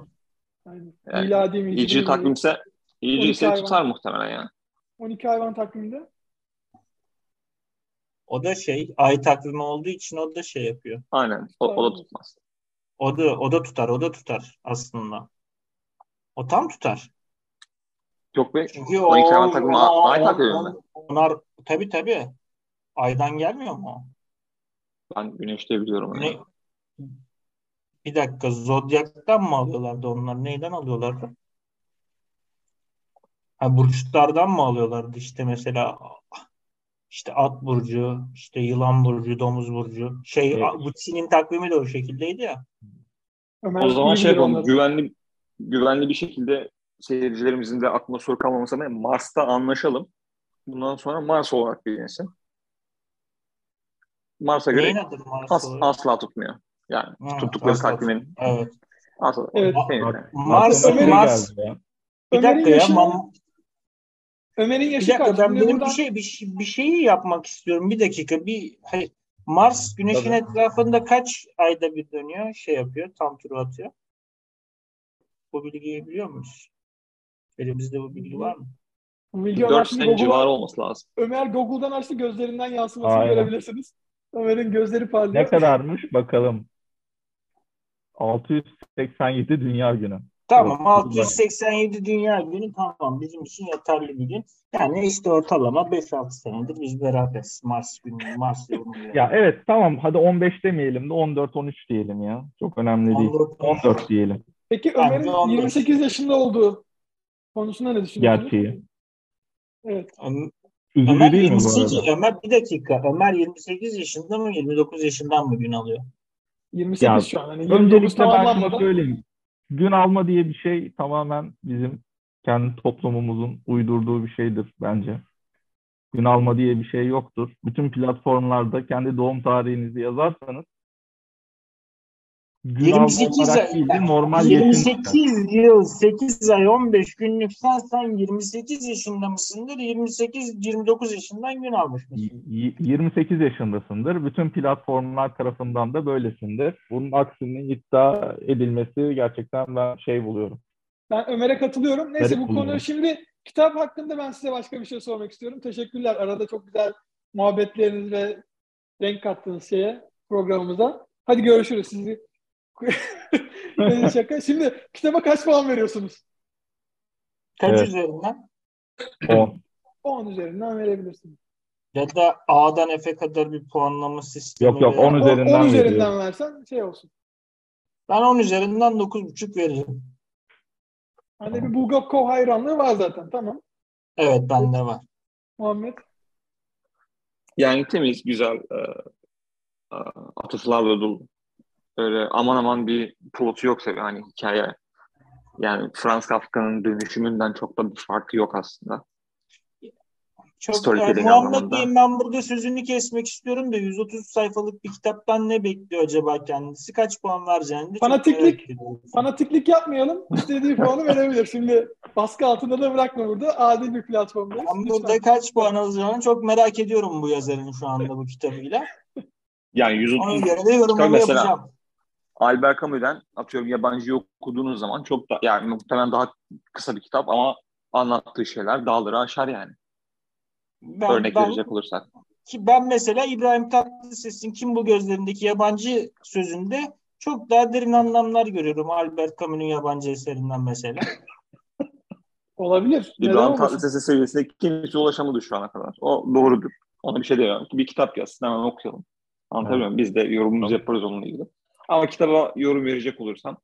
Yani Miladi mi? İcri hicri takvimse İcri 12 ise hayvan. tutar muhtemelen yani. 12 hayvan takviminde. O da şey ay takvimi olduğu için o da şey yapıyor. Aynen. O, o da tutmaz. O da o da tutar, o da tutar aslında. O tam tutar. Yok be. Çünkü 12 hayvan o- takvimi ay takvimi on- mi? Onlar tabii tabii. Aydan gelmiyor mu? Ben güneşte biliyorum. Ne? Yani. Bir dakika Zodyak'tan mı alıyorlardı onlar? Neyden alıyorlardı? Ha, burçlardan mı alıyorlardı? İşte mesela işte at burcu, işte yılan burcu, domuz burcu. Şey Evet. bu Çin'in takvimi de o şekildeydi ya. Ömer O zaman şey yapalım. onları. Güvenli güvenli bir şekilde seyircilerimizin de aklına soru kalmaması ama Mars'ta anlaşalım. Bundan sonra Mars olarak bilinsin. Mars'a göre Mars as, olarak? asla tutmuyor. Yani Ha, tuttukları takvimin Evet. asla Evet. Mars, Mars. ya. Bir dakika ya. Mam- Ömer'in Bir yaşı dakika kaç? ben benim buradan- bir şey bir, şey- bir şeyi yapmak istiyorum. Bir dakika. Bir hayır. Mars Güneş'in Tabii. etrafında kaç ayda bir dönüyor? Şey yapıyor. Tam tur atıyor. Bu bilgiyi biliyor muyuz? Elimizde bu bilgi var mı? Bu bilgi Ömer 4 şimdi sene Google'dan, civarı olması lazım. Ömer Google'dan açtı gözlerinden yansımasını Aynen. görebilirsiniz. Ömer'in gözleri parlıyor. Ne kadarmış bakalım. 687 Dünya Günü. Tamam Yok, 687 Dünya Günü tamam bizim için yeterli bir gün. Yani işte ortalama 5-6 senedir biz beraberiz. Mars günü, Mars yolunda. Ya evet tamam hadi 15 demeyelim de 14-13 diyelim ya. Çok önemli değil. 14. 14 diyelim Peki Ömer'in on dört. 28 yaşında olduğu konusunda ne düşünüyorsunuz? gerçeği. Evet. Ömer Üzücü değil mi bu 28, arada? Ömer bir dakika. Ömer 28 yaşında mı 29 yaşından mı gün alıyor? 28 Ya, şu an. Hani 29 Öncelikle ben şunu söyleyeyim. Gün alma diye bir şey tamamen bizim kendi toplumumuzun uydurduğu bir şeydir bence. Gün alma diye bir şey yoktur. Bütün platformlarda kendi doğum tarihinizi yazarsanız 28 alma olarak ay- değil de normal yaşın çıkar. 28 yıl 8 ay 15 günlük sen sen 28 yaşında mısındır? 28 29 yaşından gün almış mısın? Y- 28 yaşındasındır. Bütün platformlar tarafından da böylesindir. Bunun aksinin iddia edilmesi gerçekten ben şey buluyorum. Ben Ömer'e katılıyorum. Neyse Garip bu konu buluyorum. şimdi kitap hakkında ben size başka bir şey sormak istiyorum. Teşekkürler. Arada çok güzel muhabbetleriniz ve renk kattığınız şeye programımıza. Hadi görüşürüz sizi. Şaka. Şimdi kitaba kaç puan veriyorsunuz? Kaç Evet. üzerinden? 10. 10 üzerinden verebilirsiniz. Ya da A'dan F'e kadar bir puanlama sistemi. Yok, yok, veya- 10 10 üzerinden üzerinden veriyorum. versen şey olsun. Ben 10 üzerinden 9,5 veririm. Hani bir Bulgakov hayranlığı var zaten. Tamam. Evet bende var. Muhammed. Yani temiz, güzel e, e, atıflarla dolu. Öyle aman aman bir plotu yoksa yani hikaye. Yani Franz Kafka'nın dönüşümünden çok da bir farkı yok aslında. Çok e, Muhammed. Bey'in ben burada sözünü kesmek istiyorum da 130 sayfalık bir kitaptan ne bekliyor acaba kendisi? Kaç puan vereceğini Fanatiklik. Fanatiklik yapmayalım. İstediği puanı verebilir. Şimdi baskı altında da bırakma burada. Adil bir platformdayız. Ben Lütfen. burada kaç puan alacağını çok merak ediyorum bu yazarın şu anda bu kitabıyla. Yani Ona 130 göre de yorumumu mesela- yapacağım. Albert Camus'den atıyorum yabancıyı okuduğunuz zaman çok da yani muhtemelen daha kısa bir kitap ama anlattığı şeyler dağları aşar yani. Ben, Örnek ben, verecek olursak. ki ben mesela İbrahim Tatlıses'in Kim Bu Gözlerindeki yabancı sözünde çok daha derin anlamlar görüyorum Albert Camus'un yabancı eserinden mesela. Olabilir. İbrahim? Tatlıses'e seviyesine kimse ulaşamadı şu ana kadar. O doğrudur. Ona bir şey diyemem. Bir kitap yazsın hemen okuyalım. Anlatabiliyor muyum? Biz de yorumumuzu yaparız onunla ilgili. Ama kitaba yorum verecek olursam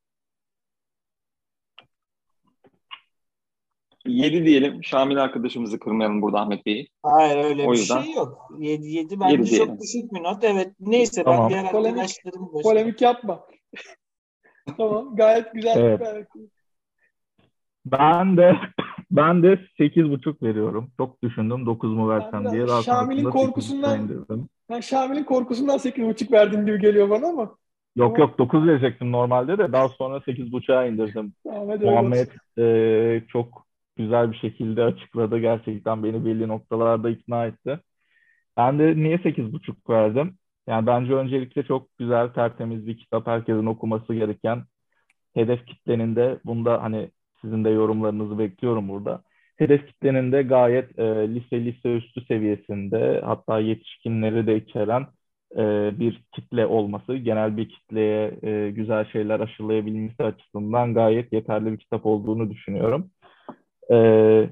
7 diyelim. Şamil arkadaşımızı kırmayalım burada Ahmet Bey'i. Hayır öyle O bir yüzden- şey yok. 7 7 bence Yedi çok diyelim. düşük bir not. Evet neyse Tamam. ben diğer Polemik- arkadaşlarım başka. Polemik yapma. tamam. Gayet güzel. Evet. Gayet- Ben de ben de 8,5 veriyorum. Çok düşündüm 9 mu versem diye. Şamil'in korkusundan- 8,5'a indirdim. Ben Şamil'in korkusundan 8.5 verdim gibi geliyor bana ama. Yok yok 9 verecektim normalde de daha sonra 8,5'a indirdim. Muhammed e, çok güzel bir şekilde açıkladı. Gerçekten beni belli noktalarda ikna etti. Ben de niye 8,5 verdim? Yani bence öncelikle çok güzel, tertemiz bir kitap. Herkesin okuması gereken. Hedef kitlenin de bunda hani sizin de yorumlarınızı bekliyorum burada. Hedef kitlenin de gayet e, lise lise üstü seviyesinde hatta yetişkinleri de içeren e, bir kitle olması, genel bir kitleye e, güzel şeyler aşılayabilmesi açısından gayet yeterli bir kitap olduğunu düşünüyorum. E,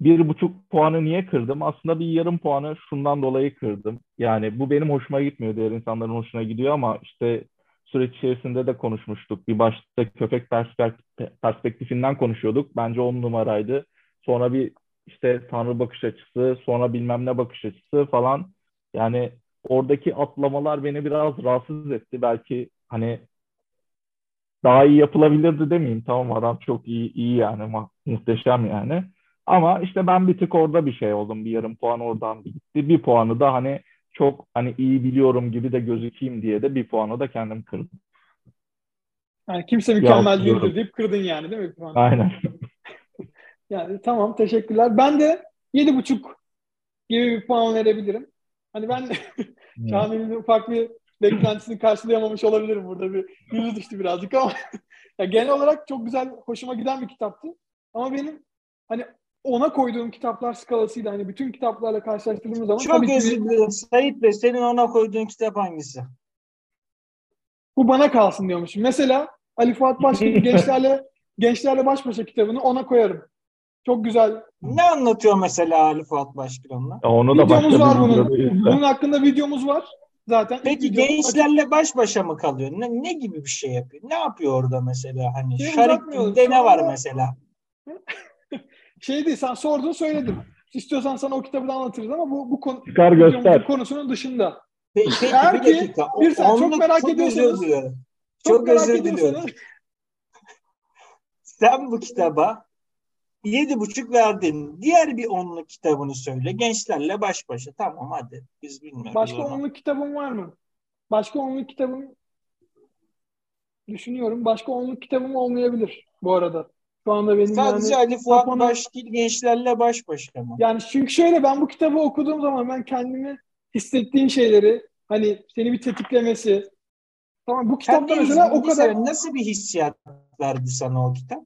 bir buçuk puanı niye kırdım? Aslında bir yarım puanı şundan dolayı kırdım. Yani bu benim hoşuma gitmiyor. Diğer insanların hoşuna gidiyor ama işte süreç içerisinde de konuşmuştuk. Bir başta köpek perspek- perspektifinden konuşuyorduk. Bence on numaraydı. Sonra bir işte tanrı bakış açısı, sonra bilmem ne bakış açısı falan. Yani oradaki atlamalar beni biraz rahatsız etti. Belki hani daha iyi yapılabilirdi demeyeyim. Tamam adam çok iyi iyi yani mu- muhteşem yani. Ama işte ben bir tık orada bir şey oldum. Bir yarım puan oradan bir gitti. Bir puanı da hani çok hani iyi biliyorum gibi de gözükeyim diye de bir puanı da kendim kırdım. Yani kimse mükemmel değildir deyip kırdın yani değil mi? Puan? Aynen. Yani tamam teşekkürler. Ben de yedi buçuk gibi bir puan verebilirim. Hani ben de Şamil'in ufak bir beklentisini karşılayamamış olabilirim burada bir yüzü düştü birazcık ama ya genel olarak çok güzel hoşuma giden bir kitaptı. Ama benim hani ona koyduğum kitaplar skalasıyla hani bütün kitaplarla karşılaştırdığımız zaman tabii Çok özür dilerim. Sait Bey senin ona koyduğun kitap hangisi? bu bana kalsın diyormuşum. Mesela Ali Fuat Başkin'in gençlerle gençlerle baş başa kitabını ona koyarım. Çok güzel. Ne anlatıyor mesela Ali Fuat? Ya Onu da Videomuz var bunun. Bunun hakkında videomuz var. Zaten Peki gençlerle baş başa mı kalıyor? Ne, ne gibi bir şey yapıyor? Ne yapıyor orada mesela? Hani Şey. Din'de ne var mesela? şey değil sen sordun söyledim. İstiyorsan sana o kitabı da anlatırız ama bu bu konu Çıkar göster. konusunun dışında. Pe- Peki Eğer bir ki dakika. bir sen çok merak çok ediyorsanız-. Çok, Çok merak özür diliyorum. Sen bu kitaba yedi buçuk verdin. Diğer bir onluk kitabını söyle. Gençlerle baş başa. Tamam hadi. Biz bilmiyoruz. başka onu. onluk kitabın var mı? Başka onluk kitabım düşünüyorum. Başka onluk kitabım olmayabilir bu arada. Şu anda benim Sadece yani Ali Fuat Sapan'ın- Başkil gençlerle baş başa mı? Yani çünkü şöyle ben bu kitabı okuduğum zaman ben kendimi hissettiğim şeyleri hani seni bir tetiklemesi tamam bu kitapta mesela o kadar nasıl bir hissiyat verdi sana o kitap?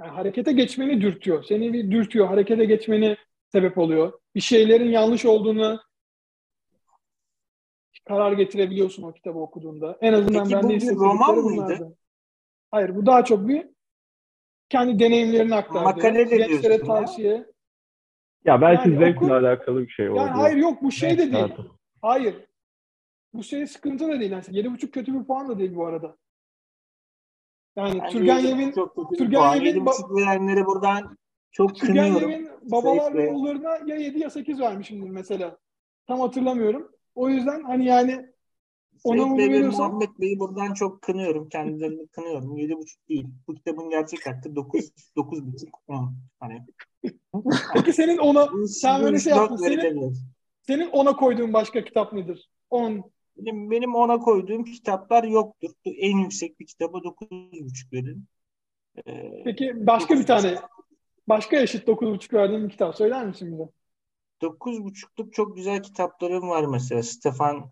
Yani harekete geçmeni dürtüyor. Seni bir dürtüyor. Harekete geçmeni sebep oluyor. Bir şeylerin yanlış olduğunu karar getirebiliyorsun o kitabı okuduğunda. En azından Peki ben bu de bir hissettikleri roman mıydı? bunlardı. Hayır bu daha çok bir kendi deneyimlerini aktardı. Makale de Gençlere ya. tavsiye. Ya belki Yani zevkle oku- alakalı bir şey oldu. Yani hayır yok bu şey de değil. Hayır. Bu şey sıkıntı da değil. Yani 7.5 kötü bir puan da değil bu arada. Yev'in Yedi ba- buçuk verenleri buradan çok Türgen kınıyorum. Yev'in babalar ve oğullarına ya 7 ya 8 vermişimdir mesela. Tam hatırlamıyorum. O yüzden hani yani ona Seyit Bey ve Muhammed Bey'i buradan çok kınıyorum. Kendilerini kınıyorum. Yedi buçuk değil. Bu kitabın gerçek hakkı dokuz, dokuz buçuk. on. Hani. peki senin ona sen böyle şey yaptın. Senin, senin ona koyduğun başka kitap nedir? 10. Benim, benim ona koyduğum kitaplar yoktur. En yüksek bir dokuz buçuk verin. Ee, Peki başka bir tane başka eşit 9.5 verdiğin bir kitap söyler misin bize? Dokuz buçukluk çok güzel kitaplarım var mesela. Stefan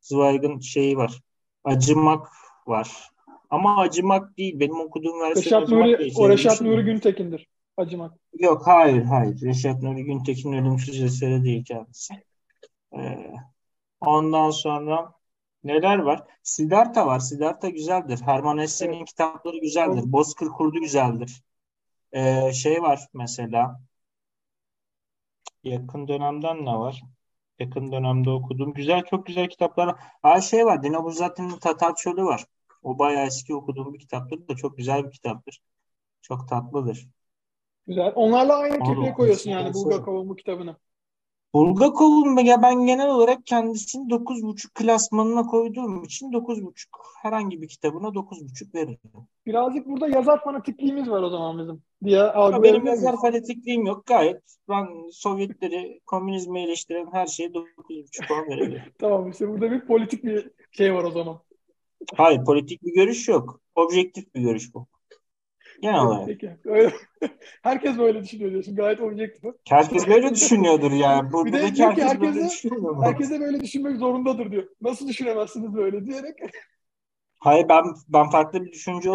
Zweig'ın şeyi var. Acımak var. Ama acımak değil. Benim okuduğum versiyon Reşat Nuri, o Reşat Nuri Güntekin'dir. Acımak. Yok hayır hayır. Reşat Nuri Güntekin ölümsüz eseri değil kendisi. Ee, ondan sonra neler var? Siddhartha var. Siddhartha güzeldir. Hermann Hesse'nin kitapları güzeldir. Bozkır Kurdu güzeldir. Ee, şey var mesela yakın dönemden ne var? Yakın dönemde okuduğum güzel çok güzel kitaplar. Aa şey var. Dino Buzzati'nin Tatar Çölü var. O bayağı eski okuduğum bir kitaptır da çok güzel bir kitaptır. Çok tatlıdır. Güzel. Onlarla aynı kefeye koyuyorsun yani. Bulgakov'un bu kitabını. Bulgakov'un ya ben genel olarak kendisini 9.5 klasmanına koyduğum için 9.5 herhangi bir kitabına 9.5 veririm. Birazcık burada yazar fanatikliğimiz var o zaman bizim diye Ya benim yazar fanatikliğim yok gayet. Ben Sovyetleri, komünizmi eleştiren her şeye 9.5 puan verebilirim. Tamam işte burada bir politik bir şey var o zaman. Hayır politik bir görüş yok. Objektif bir görüş bu. Genel olarak. Peki. Öyle. Herkes böyle düşünüyor diyorsun. Gayet objektif. Herkes böyle düşünüyordur yani. Bir de ki herkes böyle herkese- düşünmüyor mu? Herkese böyle düşünmek zorundadır diyor. Nasıl düşünemezsiniz böyle diyerek. Hayır ben ben farklı bir düşünce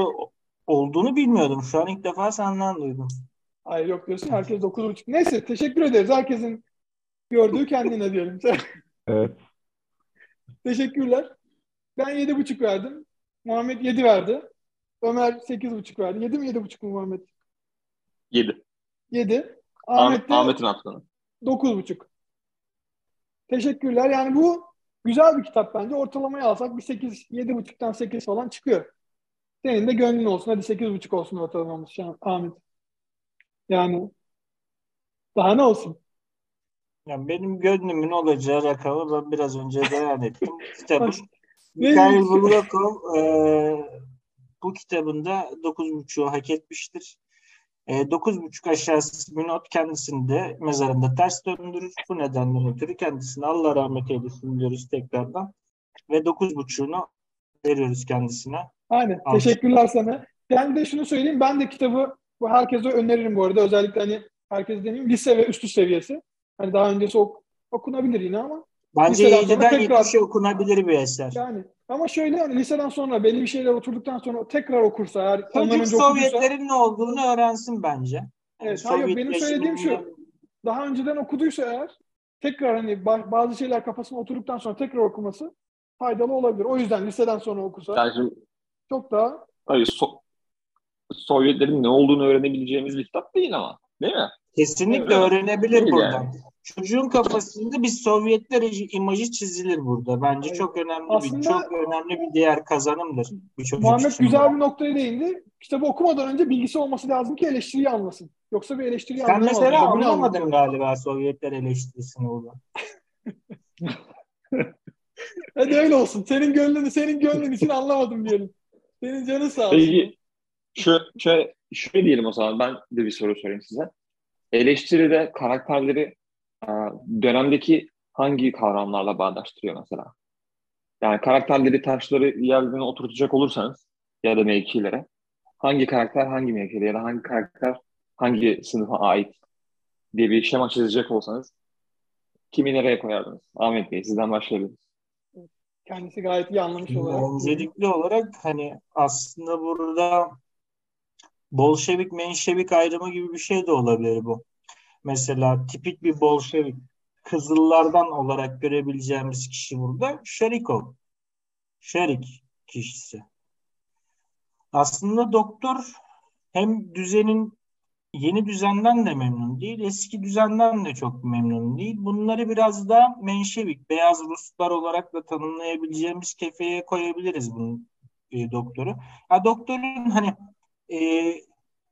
olduğunu bilmiyordum. Şu an ilk defa senden duydum. Hayır yok diyorsun. Herkes 9.5. Neyse teşekkür ederiz. Herkesin gördüğü kendine diyelim. Evet. Teşekkürler. Ben 7.5 verdim. Muhammed 7 verdi. Ömer 8.5 verdi. 7 mi 7.5 mu Muhammed? 7. 7. Ahmet de Ahmet'in hakkını. 9.5. Teşekkürler. Yani bu güzel bir kitap bence. Ortalamayı alsak bir 8, 7.5'tan 8 falan çıkıyor. Senin de gönlün olsun. Hadi 8.5 olsun ortalamamız şu an Ahmet. Yani daha ne olsun? Yani benim gönlümün olacağı rakamı ben biraz önce beyan ettim. Kitabın Ne- Mikhail Bulgakov e, bu kitabında 9.5'u hak etmiştir. E, 9.5 aşağısı Minot kendisini de mezarında ters döndürür. Bu nedenden ötürü kendisine Allah rahmet eylesin diyoruz tekrardan. Ve 9.5'unu veriyoruz kendisine. Aynen. Anladım. Teşekkürler sana. Ben de şunu söyleyeyim. Ben de kitabı bu herkese öneririm bu arada. Özellikle hani herkes demeyeyim lise ve üstü seviyesi. Hani daha öncesi ok- okunabilir yine ama Bence Liseden sonra 7'den tekrar- 70'e okunabilir bir eser. yani ama şöyle hani liseden sonra belli bir şeyler oturduktan sonra tekrar okursa eğer ondan Çocuk önce okuduysa Sovyetlerin ne olduğunu öğrensin bence. Yani Evet, hayır, benim söylediğim şu. daha önceden okuduysa eğer tekrar hani ba- bazı şeyler kafasına oturduktan sonra tekrar okuması faydalı olabilir. O yüzden liseden sonra okusa Yani şimdi çok daha hayır, So- Sovyetlerin ne olduğunu öğrenebileceğimiz bir kitap değil ama. Değil mi? Kesinlikle Evet. öğrenebilir Değil buradan. yani. Çocuğun kafasında bir Sovyetler imajı çizilir burada. Bence Evet. çok önemli Aslında- bir çok önemli bir diğer kazanımdır bir çocuk Muhammed için. güzel bir noktaya değindi. Kitabı okumadan önce bilgisi olması lazım ki eleştiriyi anlasın. Yoksa bir eleştiriyi Sen anlayamaz. mesela anlamadın galiba Sovyetler eleştirisini burada. Hadi öyle olsun. Senin gönlünü senin gönlün için anlamadım diyelim. Senin canın sağ olsun. Peki şu, şöyle, şöyle diyelim o zaman ben de bir soru sorayım size. Eleştiride karakterleri e, dönemdeki hangi kavramlarla bağdaştırıyor mesela? Yani karakterleri taşları yerlerine oturtacak olursanız ya da mevkilere hangi karakter hangi mevkide ya da hangi karakter hangi sınıfa ait diye bir şema çizecek olsanız kimi nereye koyardınız? Ahmet Bey sizden başlayabiliriz. Kendisi gayet iyi anlamış olarak. Öncelikli olarak hani aslında burada Bolşevik Menşevik ayrımı gibi bir şey de olabilir bu. Mesela tipik bir Bolşevik Kızıllardan olarak görebileceğimiz kişi burada Şerikov. Şerik kişisi. Aslında doktor hem düzenin yeni düzenden de memnun değil, eski düzenden de çok memnun değil. Bunları biraz da Menşevik, beyaz Ruslar olarak da tanımlayabileceğimiz kefeye koyabiliriz bunun e, doktoru. Ha, doktorun hani e,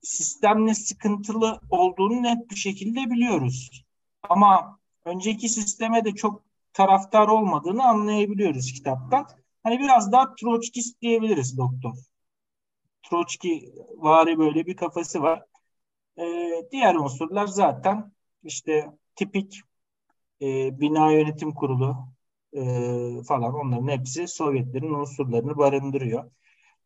sistemle sıkıntılı olduğunu net bir şekilde biliyoruz. Ama önceki sisteme de çok taraftar olmadığını anlayabiliyoruz kitaptan. Hani biraz daha Troçkist diyebiliriz doktor. Troçki vari böyle bir kafası var. Ee, diğer unsurlar zaten işte tipik e, bina yönetim kurulu e, falan onların hepsi Sovyetlerin unsurlarını barındırıyor.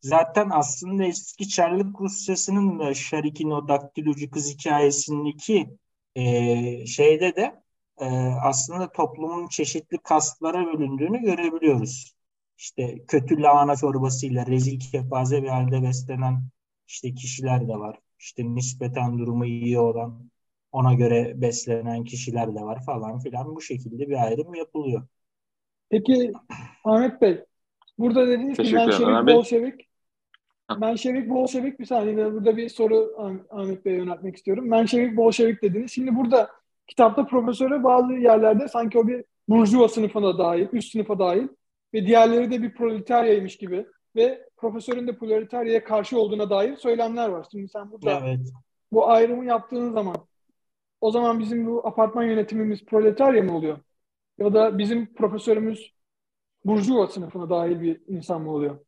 Zaten aslında eski Çarlık Rusyası'nın da Şarik'in o daktilocu kız hikayesindeki e, şeyde de e, aslında toplumun çeşitli kastlara bölündüğünü görebiliyoruz. İşte kötü lahana çorbasıyla rezil kepaze bir halde beslenen işte kişiler de var. İşte nispeten durumu iyi olan ona göre beslenen kişiler de var falan filan. Bu şekilde bir ayrım yapılıyor. Peki Ahmet Bey, burada dediniz ki Ömer Bey. Bolşevik. Menşevik, Bolşevik bir saniye burada bir soru Ah- Ahmet Bey'e yöneltmek istiyorum. Menşevik, Bolşevik dediniz. Şimdi burada kitapta profesöre bazı yerlerde sanki o bir burjuva sınıfına dahil, üst sınıfa dahil ve diğerleri de bir proletaryaymış gibi ve profesörün de proletaryaya karşı olduğuna dair söylemler var. Şimdi sen burada Evet. bu ayrımı yaptığın zaman o zaman bizim bu apartman yönetimimiz proletarya mı oluyor? Ya da bizim profesörümüz burjuva sınıfına dahil bir insan mı oluyor?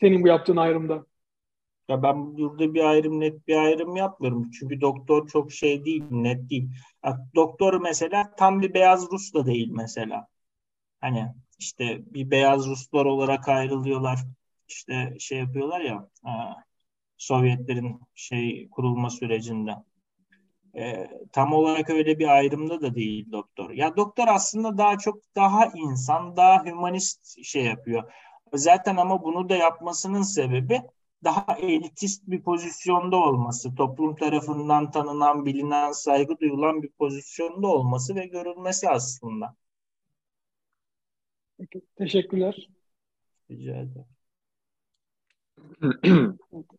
Senin bu yaptığın ayrımda. Ya ben burada bir ayrım net bir ayrım yapmıyorum. Çünkü doktor çok şey değil, net değil. Ya doktor mesela tam bir beyaz Rus da değil mesela. Hani işte bir beyaz Ruslar olarak ayrılıyorlar. İşte şey yapıyorlar ya e, Sovyetlerin şey kurulma sürecinde. E, tam olarak öyle bir ayrımda da değil doktor. Ya doktor aslında daha çok daha insan, daha hümanist şey yapıyor. Zaten ama bunu da yapmasının sebebi daha elitist bir pozisyonda olması, toplum tarafından tanınan, bilinen, saygı duyulan bir pozisyonda olması ve görülmesi aslında. Peki, teşekkürler. Rica ederim.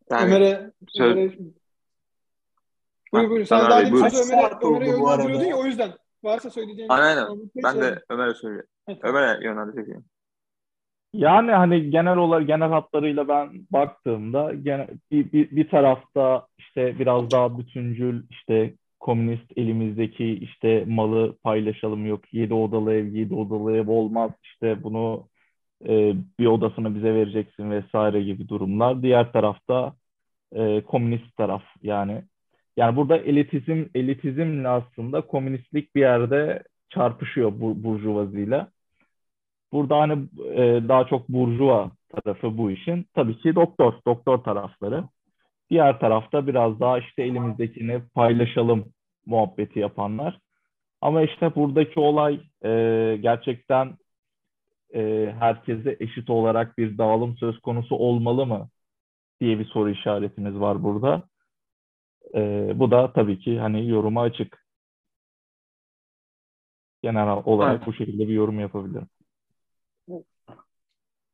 yani Ömer'e, Ömer'e... Buyur buyur. Sen Ömer daha demin Ömer'e, arada. yönlendiriyordun ya o yüzden. Varsa söyleyeceğin Aynen, Bey ben de Ömer'e söyleyeyim. Ömer'e yönlendirecek. Yani hani genel olarak genel hatlarıyla ben baktığımda gene, bir, bir, bir tarafta işte biraz daha bütüncül işte komünist elimizdeki işte malı paylaşalım yok yedi odalı ev yedi odalı ev olmaz işte bunu e, bir odasını bize vereceksin vesaire gibi durumlar. Diğer tarafta e, komünist taraf yani yani burada elitizm elitizmle aslında komünistlik bir yerde çarpışıyor bu burjuvaziyle. Burada hani e, daha çok burjuva tarafı bu işin. Tabii ki doktor, doktor tarafları. Diğer tarafta biraz daha işte elimizdekini paylaşalım muhabbeti yapanlar. Ama işte buradaki olay e, gerçekten e, herkese eşit olarak bir dağılım söz konusu olmalı mı diye bir soru işaretimiz var burada. E, bu da tabii ki hani yoruma açık. Genel olarak evet. bu şekilde bir yorum yapabilirim.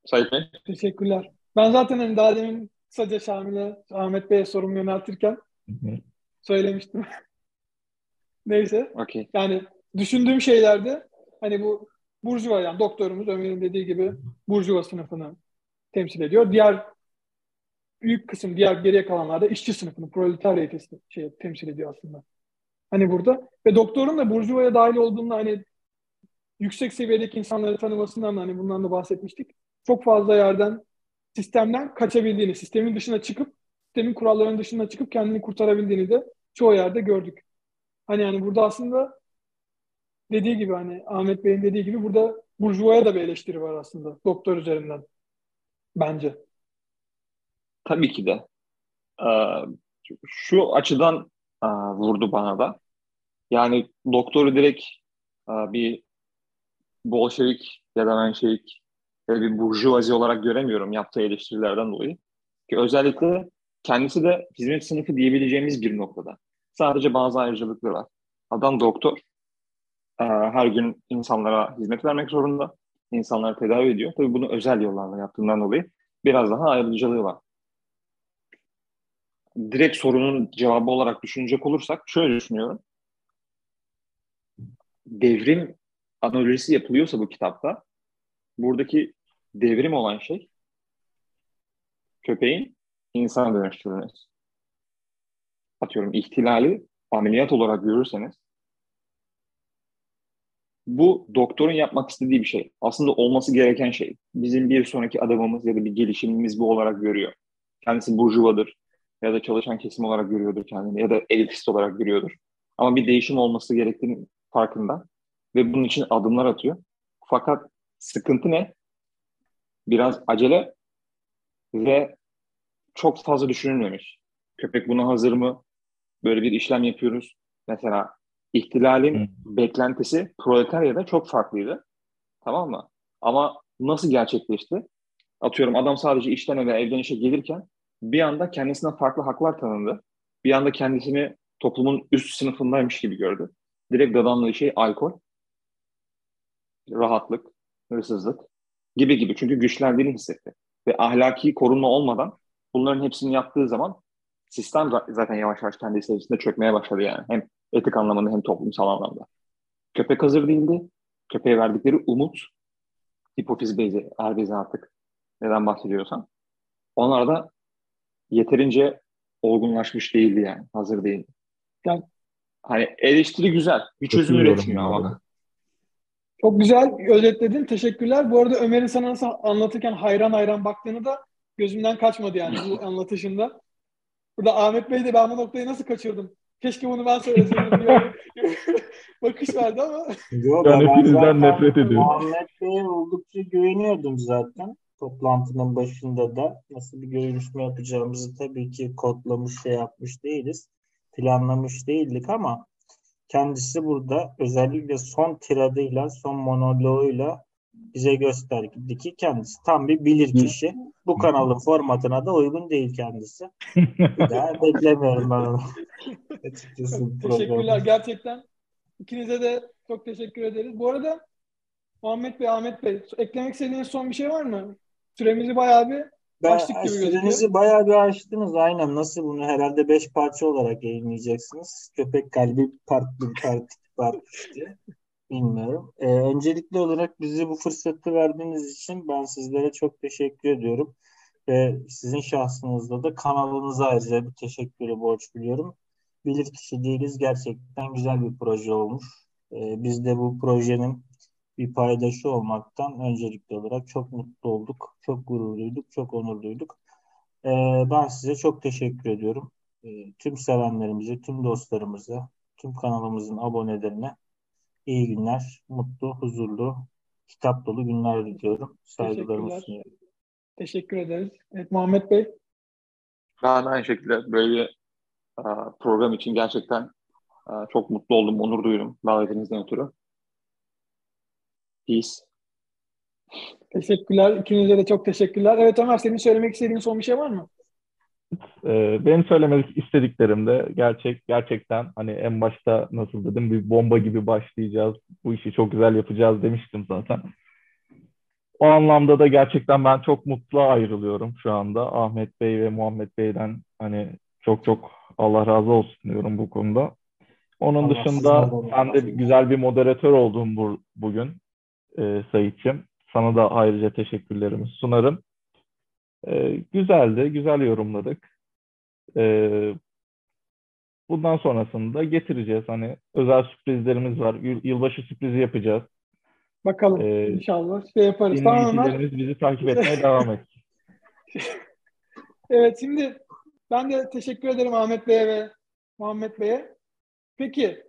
Sayın Bey. Teşekkürler. Ben zaten hani daha demin kısaca Şamil'e, Ahmet Bey'e sorumu yöneltirken Hı-hı. söylemiştim. Neyse. Okay. Yani düşündüğüm şeylerde hani bu Burjuva yani doktorumuz Ömer'in dediği gibi Burjuva sınıfını temsil ediyor. Diğer büyük kısım diğer geriye kalanlar da işçi sınıfını, proletaryatı şey, temsil ediyor aslında. Hani burada ve doktorun da Burjuva'ya dahil olduğunda hani yüksek seviyedeki insanları tanımasından da hani bundan da bahsetmiştik. Çok fazla yerden sistemden kaçabildiğini, sistemin dışına çıkıp sistemin kurallarının dışına çıkıp kendini kurtarabildiğini de çoğu yerde gördük. Hani yani burada aslında dediği gibi hani Ahmet Bey'in dediği gibi burada Burjuva'ya da bir eleştiri var aslında doktor üzerinden. Bence. Tabii ki de. Ee, şu açıdan e, vurdu bana da. Yani doktoru direkt e, bir Bolşevik ya da Menşevik ya bir burjuvazi olarak göremiyorum yaptığı eleştirilerden dolayı. Ki özellikle kendisi de hizmet sınıfı diyebileceğimiz bir noktada. Sadece bazı ayrıcalıkları var. Adam doktor. Ee, her gün insanlara hizmet vermek zorunda. İnsanları tedavi ediyor. Tabii bunu özel yollarla yaptığından dolayı biraz daha ayrıcalığı var. Direkt sorunun cevabı olarak düşünecek olursak şöyle düşünüyorum. Devrim analojisi yapılıyorsa bu kitapta buradaki devrim olan şey köpeğin insana dönüştürülmesi atıyorum ihtilali ameliyat olarak görürseniz bu doktorun yapmak istediği bir şey. Aslında olması gereken şey. Bizim bir sonraki adamımız ya da bir gelişimimiz bu olarak görüyor. Kendisi burjuvadır ya da çalışan kesim olarak görüyordur kendini ya da elitist olarak görüyordur. Ama bir değişim olması gerektiğini farkında ve bunun için adımlar atıyor. Fakat sıkıntı ne? Biraz acele ve çok fazla düşünülmemiş. Köpek buna hazır mı? böyle bir işlem yapıyoruz. Mesela ihtilalin hmm. beklentisi proletaryada çok farklıydı. Tamam mı? Ama nasıl gerçekleşti? Atıyorum adam sadece işten eve evden işe gelirken bir anda kendisine farklı haklar tanındı. Bir anda kendisini toplumun üst sınıfındaymış gibi gördü. Direkt dadandığı şey alkol, rahatlık, hırsızlık gibi gibi. Çünkü güçlendiğini hissetti. Ve ahlaki korunma olmadan bunların hepsini yaptığı zaman sistem zaten yavaş yavaş kendi içerisinde çökmeye başladı yani. Hem etik anlamında hem toplumsal anlamda. Köpek hazır değildi. Köpeğe verdikleri umut, hipofiz bezi, er bezi artık neden bahsediyorsan. Onlar da yeterince olgunlaşmış değildi yani. Hazır değildi. Yani hani eleştiri güzel. Bir çözüm üretmiyor ama. Çok güzel özetledin. Teşekkürler. Bu arada Ömer'in sana nasıl anlatırken hayran hayran baktığını da gözümden kaçmadı yani bu anlatışında. Burada Ahmet Bey de ben bu noktayı nasıl kaçırdım? Keşke bunu ben söyleseydim diye bakış verdi ama. Yok, ben hepinizden nefret ediyorum. Ahmet Bey'e oldukça güveniyordum zaten. Toplantının başında da nasıl bir görüşme yapacağımızı tabii ki kodlamış şey yapmış değiliz. Planlamış değildik ama kendisi burada özellikle son tiradıyla, son monoloğuyla bize gösterdi ki kendisi tam bir bilir kişi. Bu kanalın formatına da uygun değil kendisi. Bir daha beklemiyorum ben onu. Teşekkürler gerçekten. İkinize de çok teşekkür ederiz. Bu arada Muhammed Bey, Ahmet Bey eklemek istediğiniz son bir şey var mı? Süremizi bayağı bir açtık gibi gözüküyor. Bayağı bir açtınız. Aynen. Nasıl bunu herhalde beş parça olarak yayınlayacaksınız. Köpek kalbi part bir part part işte. Bilmiyorum. Ee, öncelikli olarak bize bu fırsatı verdiğiniz için ben sizlere çok teşekkür ediyorum. Ve sizin şahsınızda da kanalınıza ayrıca bir teşekkürü borç biliyorum. Bilir kişi değiliz. Gerçekten güzel bir proje olmuş. Ee, biz de bu projenin bir paydaşı olmaktan öncelikli olarak çok mutlu olduk. Çok gurur duyduk, çok onur duyduk. Ee, ben size çok teşekkür ediyorum. e, tüm sevenlerimize, tüm dostlarımıza, tüm kanalımızın abonelerine iyi günler, mutlu, huzurlu, kitap dolu günler diliyorum. Saygılarımı sunuyorum. Teşekkür ederiz. Evet Muhammed Bey. Ben aynı şekilde böyle bir e, program için gerçekten e, çok mutlu oldum, onur duydum davetinizden ötürü. Peace. Teşekkürler. İkinize de çok teşekkürler. Evet Ömer senin söylemek istediğin son bir şey var mı? Ee, benim söylemek istediklerim de gerçek gerçekten hani en başta nasıl dedim bir bomba gibi başlayacağız. Bu işi çok güzel yapacağız demiştim zaten. O anlamda da gerçekten ben çok mutlu ayrılıyorum şu anda. Ahmet Bey ve Muhammed Bey'den hani çok çok Allah razı olsun diyorum bu konuda. Onun Allah dışında sizden de güzel bir moderatör oldun bu, bugün e, Sayit'ciğim. Sana da ayrıca teşekkürlerimi sunarım. E, güzeldi, güzel yorumladık. E, bundan sonrasında getireceğiz. Hani özel sürprizlerimiz var. Yıl- Yılbaşı sürprizi yapacağız. Bakalım Ee, inşallah şey yaparız. Tamam. Dinleyicilerimiz bizi takip etmeye devam etsin. Evet şimdi ben de teşekkür ederim Ahmet Bey'e ve Muhammed Bey'e. Peki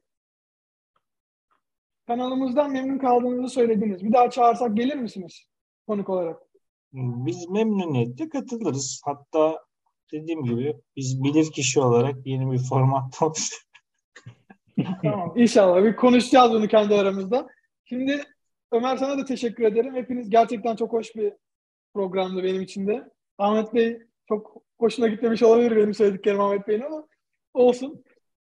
kanalımızdan memnun kaldığınızı söylediniz. Bir daha çağırsak gelir misiniz konuk olarak? Biz memnuniyetle katılırız. Hatta dediğim gibi biz bilir kişi olarak yeni bir formatta. Tamam inşallah bir konuşacağız bunu kendi aramızda. Şimdi Ömer sana da teşekkür ederim. Hepiniz gerçekten çok hoş bir programdı benim için de. Ahmet Bey çok hoşuna gitmemiş olabilir benim söylediklerim Ahmet Bey'in ama olsun.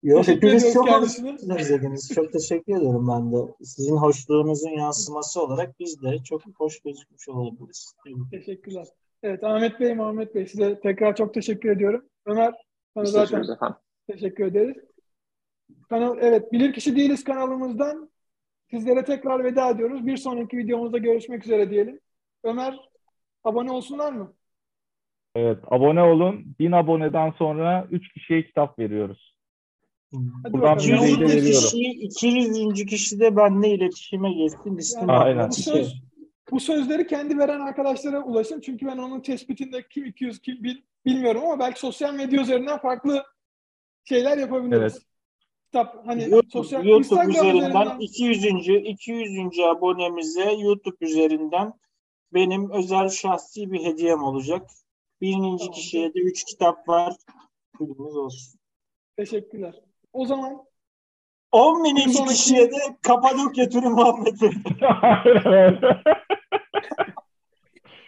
Yok, Teşekkür hepiniz çok kendisine. hoşsunuz izlediniz. Çok teşekkür ederim ben de. Sizin hoşluğunuzun yansıması olarak biz de çok hoş gözükmüş olabiliriz. Teşekkürler. Evet Ahmet Bey, Muhammed Bey size tekrar çok teşekkür ediyorum. Ömer sana Biz zaten teşekkür efendim. teşekkür ederiz. Kanal, evet Bilirkişi Değiliz kanalımızdan sizlere tekrar veda ediyoruz. Bir sonraki videomuzda görüşmek üzere diyelim. Ömer abone olsunlar mı? Evet, abone olun. 1000 aboneden sonra 3 kişiye kitap veriyoruz. Hadi Buradan Yolunda- de veriyorum. kişi, 200. kişi de benimle iletişime geçsin. Listem Aynen. Bu, söz, bu sözleri kendi veren arkadaşlara ulaşın. Çünkü ben onun tespitinde kim 200 kim bil- bilmiyorum ama belki sosyal medya üzerinden farklı şeyler yapabiliriz. Evet. Kitap hani YouTube, sosyal YouTube Instagram üzerinden 200. 200. abonemize YouTube üzerinden benim özel şahsi bir hediyem olacak. Birinci Tamam. kişiye de 3 kitap var. Bilginiz olsun. Teşekkürler. O zaman 10 bininci sonraki- kişiye de Kapadokya turu muhabbeti.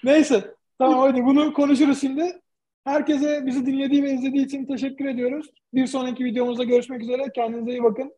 Neyse. Tamam hadi bunu konuşuruz şimdi. Herkese bizi dinlediği ve izlediği için teşekkür ediyoruz. Bir sonraki videomuzda görüşmek üzere. Kendinize iyi bakın.